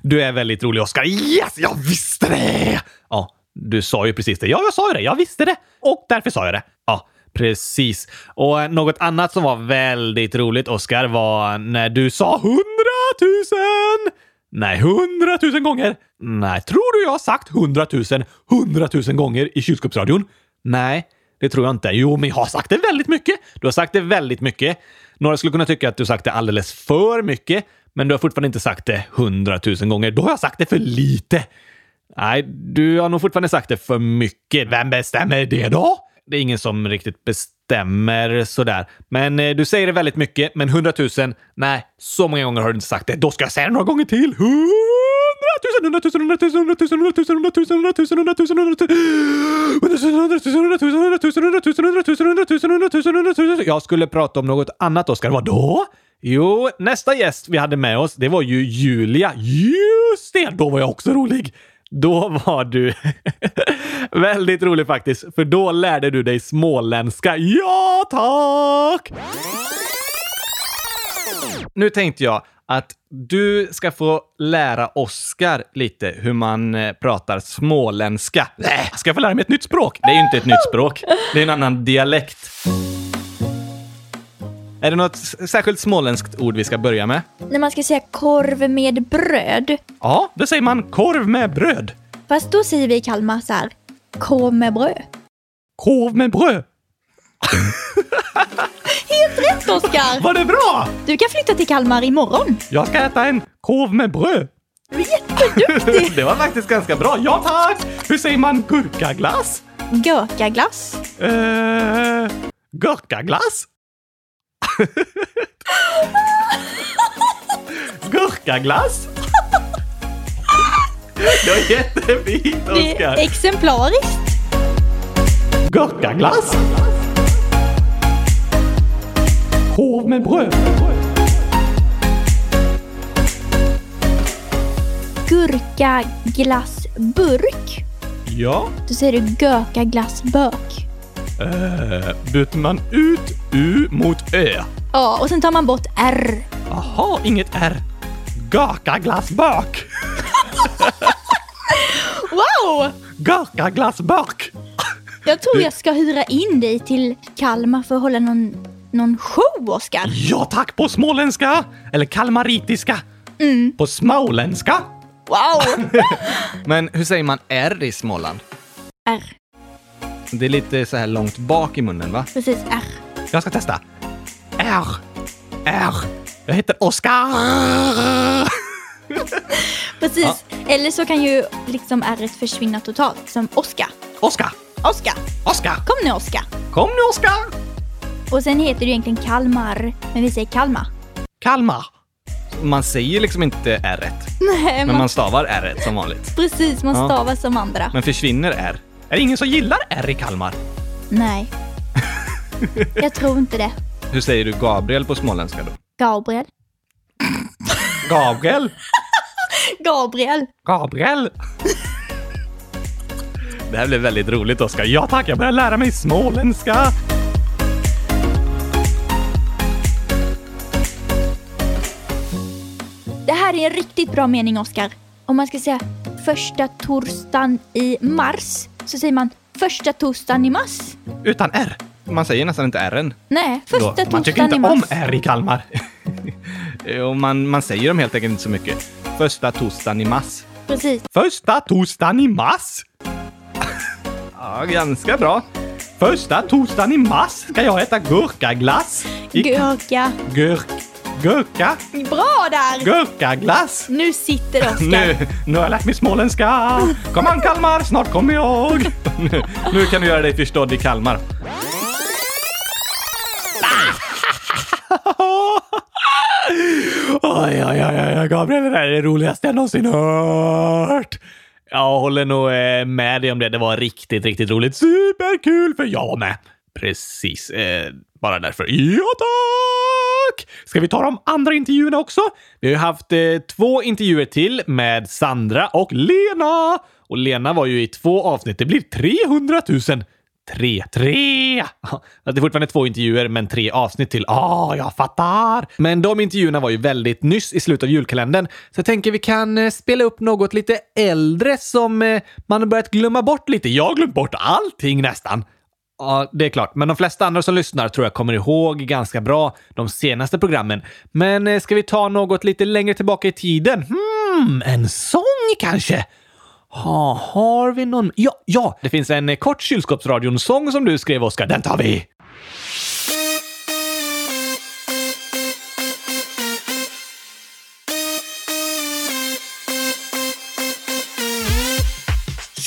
du är väldigt rolig, Oskar. Yes, jag visste det! Ja, du sa ju precis det. Ja, jag sa ju det. Jag visste det. Och därför sa jag det. Ja, precis. Och eh, något annat som var väldigt roligt, Oskar, var när du sa hundratusen! Nej, hundratusen gånger. Nej, tror du jag har sagt hundratusen, hundratusen gånger i kylskåpsradion? Nej, det tror jag inte. Jo, men jag har sagt det väldigt mycket. Du har sagt det väldigt mycket. Några skulle kunna tycka att du sagt det alldeles för mycket, men du har fortfarande inte sagt det hundratusen gånger. Då har jag sagt det för lite. Nej, du har nog fortfarande sagt det för mycket. Vem bestämmer det då? Det är ingen som riktigt bestämmer sådär. Men eh, du säger det väldigt mycket, men hundratusen, nej, så många gånger har du inte sagt det. Då ska jag säga det några gånger till. Huh? Jag skulle prata om något annat, Oskar. Vadå? Jo, nästa gäst vi hade med oss, det var ju Julia. Just det! Då var jag också rolig. Då var du väldigt rolig faktiskt, för då lärde du dig småländska. Ja, tack! Nu tänkte jag att du ska få lära Oskar lite hur man eh, pratar småländska. Nej, ska jag få lära mig ett nytt språk? Det är ju inte ett nytt språk. Det är en annan dialekt. Är det något särskilt småländskt ord vi ska börja med? När man ska säga korv med bröd. Ja, då säger man korv med bröd. Fast då säger vi i Kalmar så här. Korv med bröd. Korv med bröd. (laughs) Helt rätt Oskar! Var det bra? Du kan flytta till Kalmar imorgon. Jag ska äta en korv med bröd. Du är jätteduktig! (laughs) det var faktiskt ganska bra. Ja tack! Hur säger man gurkaglass? Gurkaglass. Eh, gurkaglass? (laughs) Gurkaglass? Det var jättefint, Det är Oskar. exemplariskt. Gurkaglass? Korv med bröd? Gurkaglassburk. Ja. Då säger du gurkaglassburk. Eh, byter man ut U mot Ö? Ja, och sen tar man bort R. Jaha, inget R. Gurkaglassburk. (laughs) Wow! Gurkaglassburk. Jag tror jag ska hyra in dig till Kalmar för att hålla någon, någon show, Oskar. Ja tack på småländska. Eller kalmaritiska. På småländska. Wow! (laughs) Men hur säger man R i Småland? R. Det är lite så här långt bak i munnen, va? Precis, R. Jag ska testa. R. R. Jag heter Oskar. (laughs) Precis. Eller så kan ju liksom R försvinna totalt. Som Oskar. Oskar. Oskar. Oskar. Kom nu, Oskar. Kom nu, Oskar. Och sen heter det egentligen Kalmar, men vi säger Kalmar. Kalmar. Man säger liksom inte R. (laughs) Nej, Men man, man stavar R som vanligt. precis. Man Ja. stavar som andra. Men försvinner R? Är det ingen som gillar R i Kalmar? Nej. (laughs) Jag tror inte det. Hur säger du Gabriel på småländska då? Gabriel. Gabriel? (laughs) Gabriel. Gabriel? Det här blev väldigt roligt, Oskar. Ja tack, jag börjar lära mig småländska. En riktigt bra mening, Oskar. Om man ska säga första torsdagen i mars så säger man första torsdagen i mars. Utan R. Man säger nästan inte R än. Nej, Då. första Man tycker torsdagen i inte om mars. R i Kalmar. (laughs) Och man, man säger dem helt enkelt inte så mycket. Första torsdagen i mars. Precis. Första torsdagen i mars. (laughs) Ja, ganska bra. Första torsdagen i mars ska jag äta gurkaglass. I Gurka. Gurk... Gurka? Bra där! Gurkaglass? Nu sitter Oskar. Nu, nu har jag lärt mig småländska. Kom an Kalmar, snart kommer jag. Nu, nu kan du göra dig förstådd i Kalmar. (laughs) Oj, oj, oj, oj, Gabriel, det där är det roligaste jag någonsin hört. Jag håller nog eh, med dig om det. Det var riktigt, riktigt roligt. Superkul, för jag var med. Precis, eh, bara därför. Ja, tack! Ska vi ta de andra intervjuerna också? Vi har ju haft eh, två intervjuer till med Sandra och Lena. Och Lena var ju i två avsnitt. Det blir 300 000. Tre, tre! (laughs) Det är fortfarande två intervjuer, men tre avsnitt till. Ah, jag fattar! Men de intervjuerna var ju väldigt nyss i slutet av julkalendern, så jag tänker vi kan eh, spela upp något lite äldre som eh, man har börjat glömma bort lite. Jag har glömt bort allting nästan. Ja, det är klart. Men de flesta andra som lyssnar tror jag kommer ihåg ganska bra de senaste programmen. Men eh, ska vi ta något lite längre tillbaka i tiden? Hmm, en sång kanske? Ha, har vi någon? Ja, ja! Det finns en eh, kort kylskåpsradion-sång som du skrev, Oskar. Den tar vi!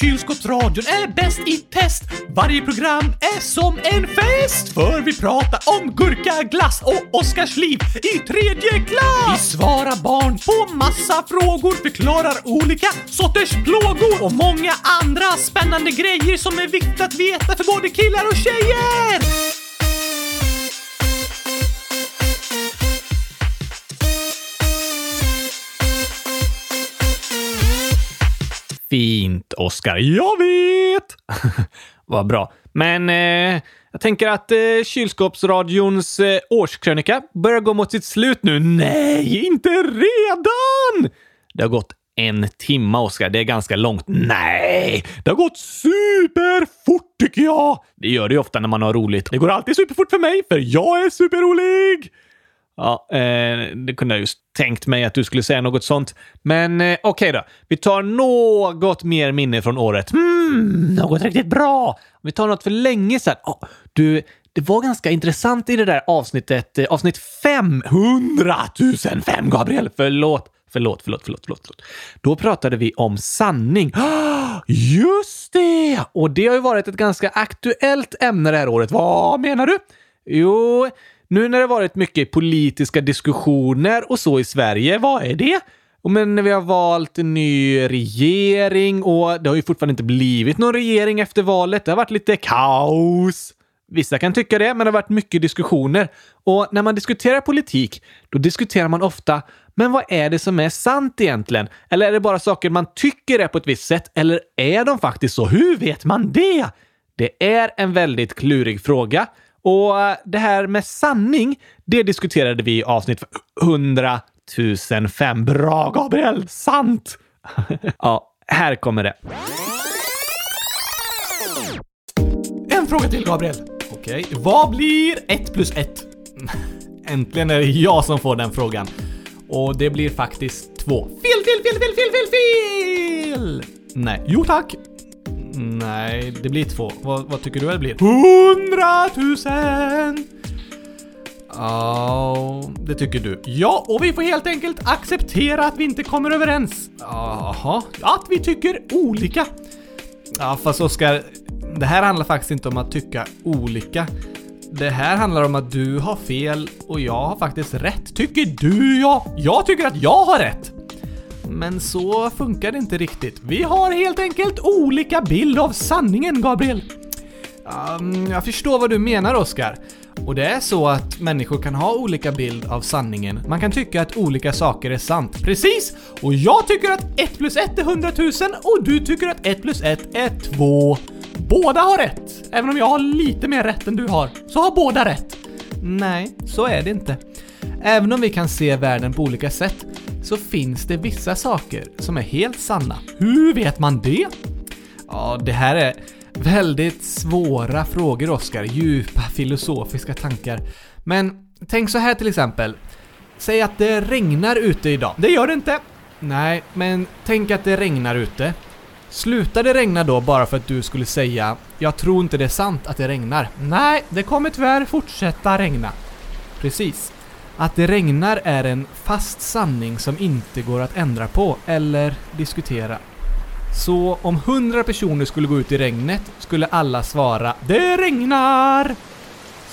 Kylskåpsradion är bäst i test. Varje program är som en fest. För vi pratar om gurka, glass och Oskars liv i tredje klass. Vi svarar barn på massa frågor, förklarar olika sorters plågor och många andra spännande grejer som är viktigt att veta för både killar och tjejer. Fint, Oskar. Jag vet! (laughs) Vad bra. Men eh, jag tänker att eh, kylskåpsradions eh, årskrönika börjar gå mot sitt slut nu. Nej, inte redan! Det har gått en timme, Oskar. Det är ganska långt. Nej, det har gått superfort tycker jag. Det gör det ju ofta när man har roligt. Det går alltid superfort för mig, för jag är superrolig. Ja, eh, det kunde jag just tänkt mig att du skulle säga något sånt. Men eh, okej då. Vi tar något mer minne från året. Mm, något riktigt bra. Vi tar något för länge sedan. Oh, du, det var ganska intressant i det där avsnittet. Eh, avsnitt 500 005, Gabriel. Förlåt. Förlåt, förlåt, förlåt, förlåt, förlåt. Då pratade vi om sanning. (gasps) Just det! Och det har ju varit ett ganska aktuellt ämne det här året. Vad menar du? Jo, nu när det varit mycket politiska diskussioner och så i Sverige, vad är det? Och men när vi har valt en ny regering och det har ju fortfarande inte blivit någon regering efter valet. Det har varit lite kaos. Vissa kan tycka det, men det har varit mycket diskussioner. Och när man diskuterar politik, då diskuterar man ofta men vad är det som är sant egentligen? Eller är det bara saker man tycker är på ett visst sätt? Eller är de faktiskt så? Hur vet man det? Det är en väldigt klurig fråga. Och det här med sanning, det diskuterade vi i avsnitt 100 005. Bra, Gabriel! Sant! (laughs) ja, här kommer det. En fråga till Gabriel. Okej, vad blir 1 plus 1? (laughs) Äntligen är det jag som får den frågan. Och det blir faktiskt två. Fel, fel, fel, fel, fel, fel, fel! Nej. Jo tack. Nej, det blir två. Vad, vad tycker du det blir? Hundratusen! Ja, det tycker du. Ja, och vi får helt enkelt acceptera att vi inte kommer överens. Jaha, att vi tycker olika. Ja, fast Oskar, det här handlar faktiskt inte om att tycka olika. Det här handlar om att du har fel och jag har faktiskt rätt. Tycker du ja? Jag tycker att jag har rätt. Mm. Men så funkar det inte riktigt. Vi har helt enkelt olika bild av sanningen, Gabriel. Um, jag förstår vad du menar, Oskar. Och det är så att människor kan ha olika bild av sanningen. Man kan tycka att olika saker är sant. Precis! Och jag tycker att 1 plus 1 är 100 000 och du tycker att 1 plus 1 är 2. Båda har rätt! Även om jag har lite mer rätt än du har, så har båda rätt. Nej, så är det inte. Även om vi kan se världen på olika sätt, så finns det vissa saker som är helt sanna. Hur vet man det? Ja, det här är väldigt svåra frågor, Oskar. Djupa filosofiska tankar. Men tänk så här till exempel. Säg att det regnar ute idag. Det gör det inte. Nej, men tänk att det regnar ute. Slutar det regna då bara för att du skulle säga “Jag tror inte det är sant att det regnar”? Nej, det kommer tyvärr fortsätta regna. Precis. Att det regnar är en fast sanning som inte går att ändra på eller diskutera. Så om hundra personer skulle gå ut i regnet skulle alla svara “Det regnar!”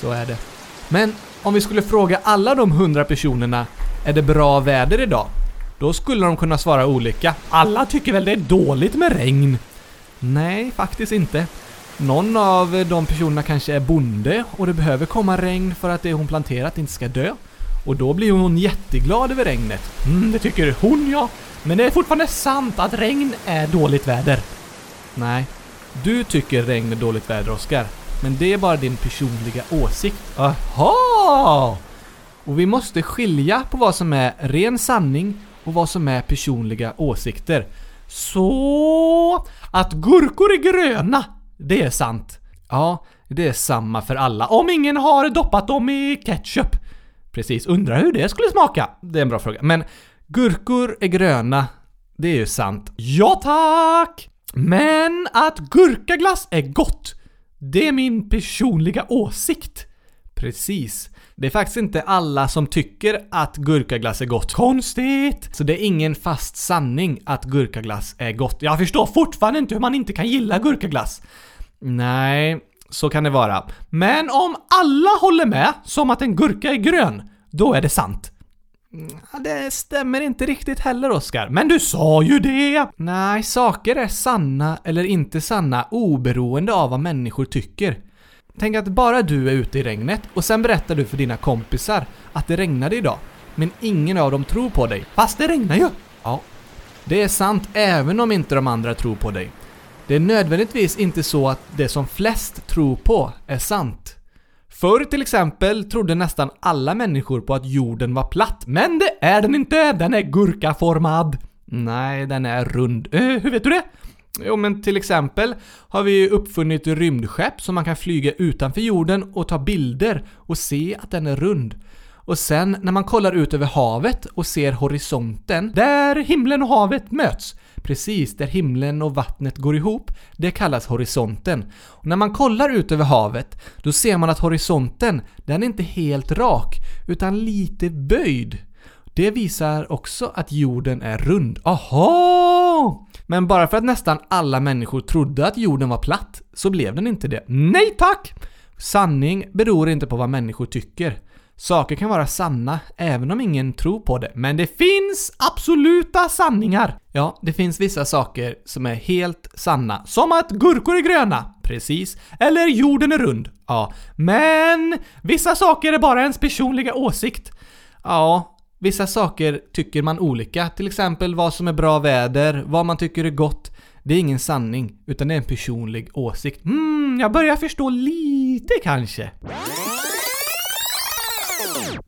Så är det. Men om vi skulle fråga alla de hundra personerna “Är det bra väder idag?” Då skulle de kunna svara olika. Alla tycker väl det är dåligt med regn? Nej, faktiskt inte. Någon av de personerna kanske är bonde och det behöver komma regn för att det hon planterat inte ska dö. Och då blir hon jätteglad över regnet. Mm, det tycker hon ja. Men det är fortfarande sant att regn är dåligt väder. Nej, du tycker regn är dåligt väder, Oskar. Men det är bara din personliga åsikt. Aha! Och vi måste skilja på vad som är ren sanning och vad som är personliga åsikter. Så att gurkor är gröna, det är sant. Ja, det är samma för alla. Om ingen har doppat dem i ketchup. Precis, undrar hur det skulle smaka? Det är en bra fråga. Men gurkor är gröna, det är ju sant. Ja tack! Men att gurkaglass är gott, det är min personliga åsikt. Precis. Det är faktiskt inte alla som tycker att gurkaglass är gott. Konstigt! Så det är ingen fast sanning att gurkaglass är gott. Jag förstår fortfarande inte hur man inte kan gilla gurkaglass. Nej, så kan det vara. Men om alla håller med, som att en gurka är grön, då är det sant. Mm, det stämmer inte riktigt heller, Oskar. Men du sa ju det! Nej, saker är sanna eller inte sanna oberoende av vad människor tycker. Tänk att bara du är ute i regnet och sen berättar du för dina kompisar att det regnade idag. Men ingen av dem tror på dig. Fast det regnar ju! Ja. Det är sant även om inte de andra tror på dig. Det är nödvändigtvis inte så att det som flest tror på är sant. Förr till exempel trodde nästan alla människor på att jorden var platt, men det är den inte! Den är gurkaformad! Nej, den är rund. Eh, hur vet du det? Jo, men till exempel har vi uppfunnit rymdskepp som man kan flyga utanför jorden och ta bilder och se att den är rund. Och sen när man kollar ut över havet och ser horisonten, där himlen och havet möts, precis där himlen och vattnet går ihop, det kallas horisonten. Och när man kollar ut över havet, då ser man att horisonten, den är inte helt rak, utan lite böjd. Det visar också att jorden är rund. Aha! Men bara för att nästan alla människor trodde att jorden var platt, så blev den inte det. Nej tack! Sanning beror inte på vad människor tycker. Saker kan vara sanna även om ingen tror på det, men det finns absoluta sanningar! Ja, det finns vissa saker som är helt sanna, som att gurkor är gröna. Precis. Eller jorden är rund. Ja. Men vissa saker är bara ens personliga åsikt. Ja, vissa saker tycker man olika. Till exempel vad som är bra väder, vad man tycker är gott. Det är ingen sanning, utan det är en personlig åsikt. Hmm, jag börjar förstå lite kanske.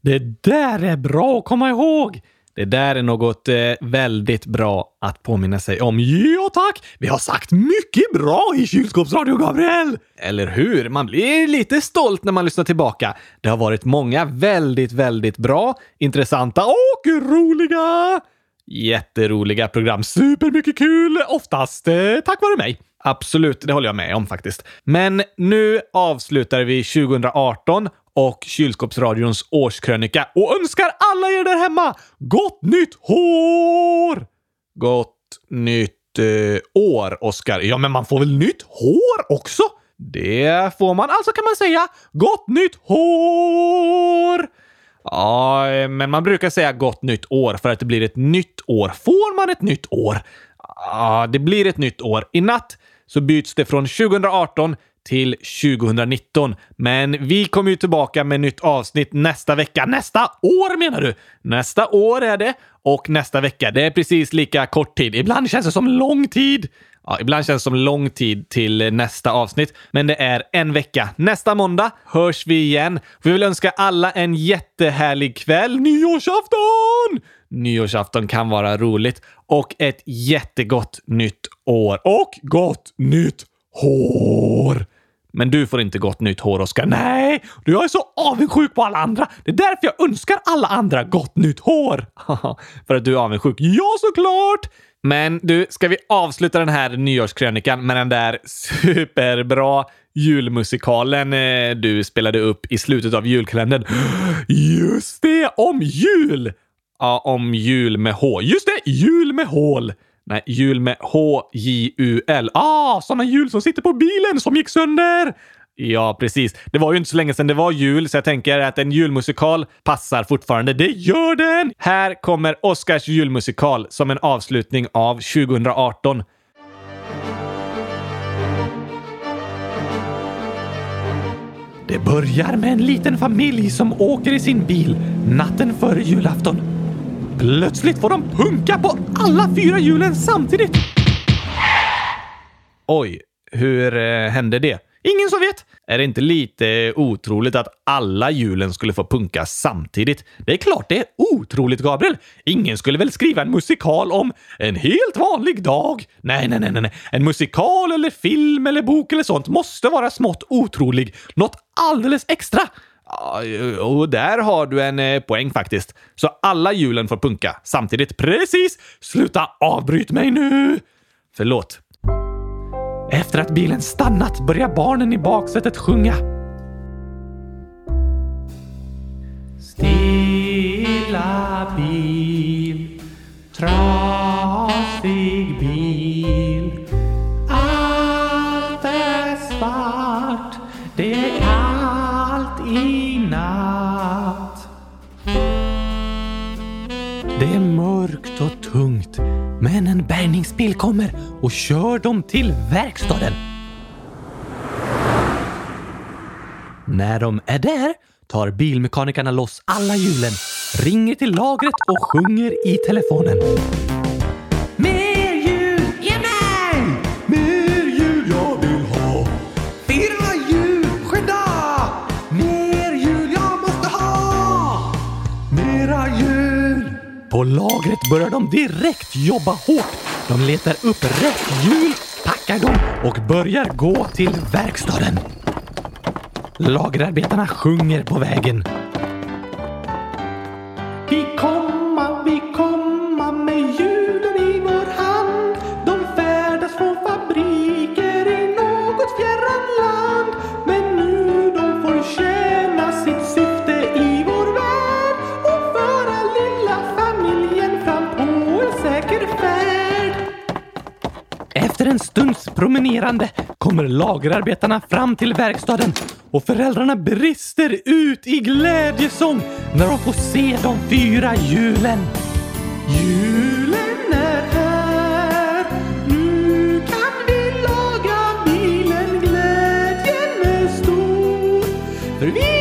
Det där är bra att komma ihåg! Det där är något eh, väldigt bra att påminna sig om. Ja tack! Vi har sagt mycket bra i kylskåpsradio, Gabriel! Eller hur? Man blir lite stolt när man lyssnar tillbaka. Det har varit många väldigt, väldigt bra, intressanta och roliga Jätteroliga program. Supermycket kul! Oftast eh, tack vare mig. Absolut, det håller jag med om faktiskt. Men nu avslutar vi 2018 och Kylskåpsradions årskrönika och önskar alla er där hemma gott nytt hår! Gott nytt eh, år, Oskar. Ja, men man får väl nytt hår också? Det får man. Alltså kan man säga gott nytt hår! Ja, eh, men man brukar säga gott nytt år för att det blir ett nytt år. Får man ett nytt år? Ja, det blir ett nytt år. I natt så byts det från 2018 till 2019. Men vi kommer ju tillbaka med nytt avsnitt nästa vecka. Nästa år menar du? Nästa år är det. Och nästa vecka, det är precis lika kort tid. Ibland känns det som lång tid. Ja, ibland känns det som lång tid till nästa avsnitt, men det är en vecka. Nästa måndag hörs vi igen. Vi vill önska alla en jättehärlig kväll. Nyårsafton! Nyårsafton kan vara roligt. Och ett jättegott nytt år. Och gott nytt hår! Men du får inte gott nytt hår, Oskar. Nej, jag är så avundsjuk på alla andra. Det är därför jag önskar alla andra gott nytt hår. (laughs) För att du är avundsjuk? Ja, såklart! Men du, ska vi avsluta den här nyårskrönikan med den där superbra julmusikalen eh, du spelade upp i slutet av julkalendern? (gasps) Just det! Om jul! Ja, om jul med H. Just det! Jul med hål! Nej, jul med H-J-U-L. Ah, såna hjul som sitter på bilen som gick sönder! Ja, precis. Det var ju inte så länge sedan det var jul, så jag tänker att en julmusikal passar fortfarande. Det gör den! Här kommer Oscars julmusikal som en avslutning av 2018. Det börjar med en liten familj som åker i sin bil natten före julafton. Plötsligt får de punka på alla fyra hjulen samtidigt. Oj, hur eh, hände det? Ingen som vet. Är det inte lite eh, otroligt att alla hjulen skulle få punka samtidigt? Det är klart det är otroligt, Gabriel. Ingen skulle väl skriva en musikal om en helt vanlig dag? Nej, nej, nej, nej. En musikal eller film eller bok eller sånt måste vara smått otrolig. Något alldeles extra. Och där har du en eh, poäng faktiskt. Så alla hjulen får punka samtidigt. Precis! Sluta avbryt mig nu! Förlåt. Efter att bilen stannat börjar barnen i baksätet sjunga. Stilla bil, trav en bärgningsbil kommer och kör dem till verkstaden. När de är där tar bilmekanikerna loss alla hjulen, ringer till lagret och sjunger i telefonen. På lagret börjar de direkt jobba hårt. De letar upp rätt hjul, packar dem och börjar gå till verkstaden. Lagerarbetarna sjunger på vägen. En stunds promenerande kommer lagerarbetarna fram till verkstaden och föräldrarna brister ut i glädjesång när de får se de fyra hjulen. Julen är här, nu kan vi laga bilen, glädjen är stor. För vi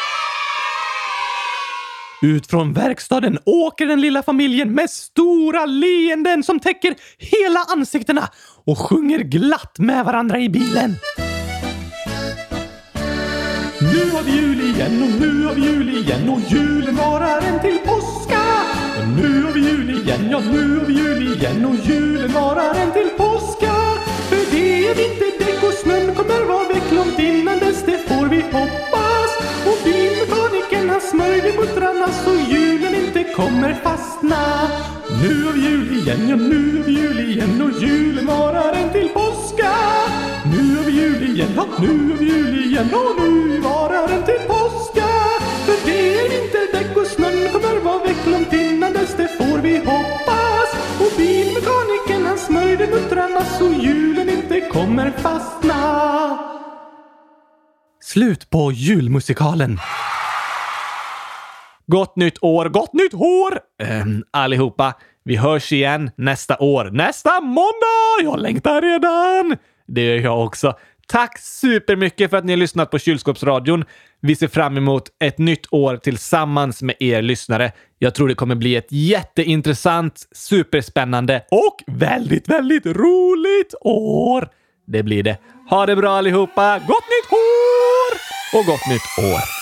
Ut från verkstaden åker den lilla familjen med stora leenden som täcker hela ansiktena och sjunger glatt med varandra i bilen. Nu har vi jul igen och nu har vi jul igen och julen varar en till påska. Och nu har vi jul igen, ja nu har vi jul igen och julen varar en till påska. För det är vinterdäck och snön kommer vara väck långt innan dess, det får vi hoppas. Och bilmekanikern har smörjde i muttrarna så julen inte kommer fastna. Nu har vi jul igen, ja nu har vi jul igen och julen varar en till påska. Nu har vi jul igen, ja nu har vi jul igen och nu varar en till påska. För det är vinterdäck och snön kommer vara väck långt innan dess, det får vi hoppas. Och bilmekanikern han smörjde muttrarna så julen inte kommer fastna. Slut på julmusikalen. Gott nytt år, gott nytt hår! Ähm, allihopa, vi hörs igen nästa år. Nästa måndag! Jag längtar redan! Det gör jag också. Tack supermycket för att ni har lyssnat på Kylskåpsradion. Vi ser fram emot ett nytt år tillsammans med er lyssnare. Jag tror det kommer bli ett jätteintressant, superspännande och väldigt, väldigt roligt år. Det blir det. Ha det bra allihopa! Gott nytt hår! Och gott nytt år!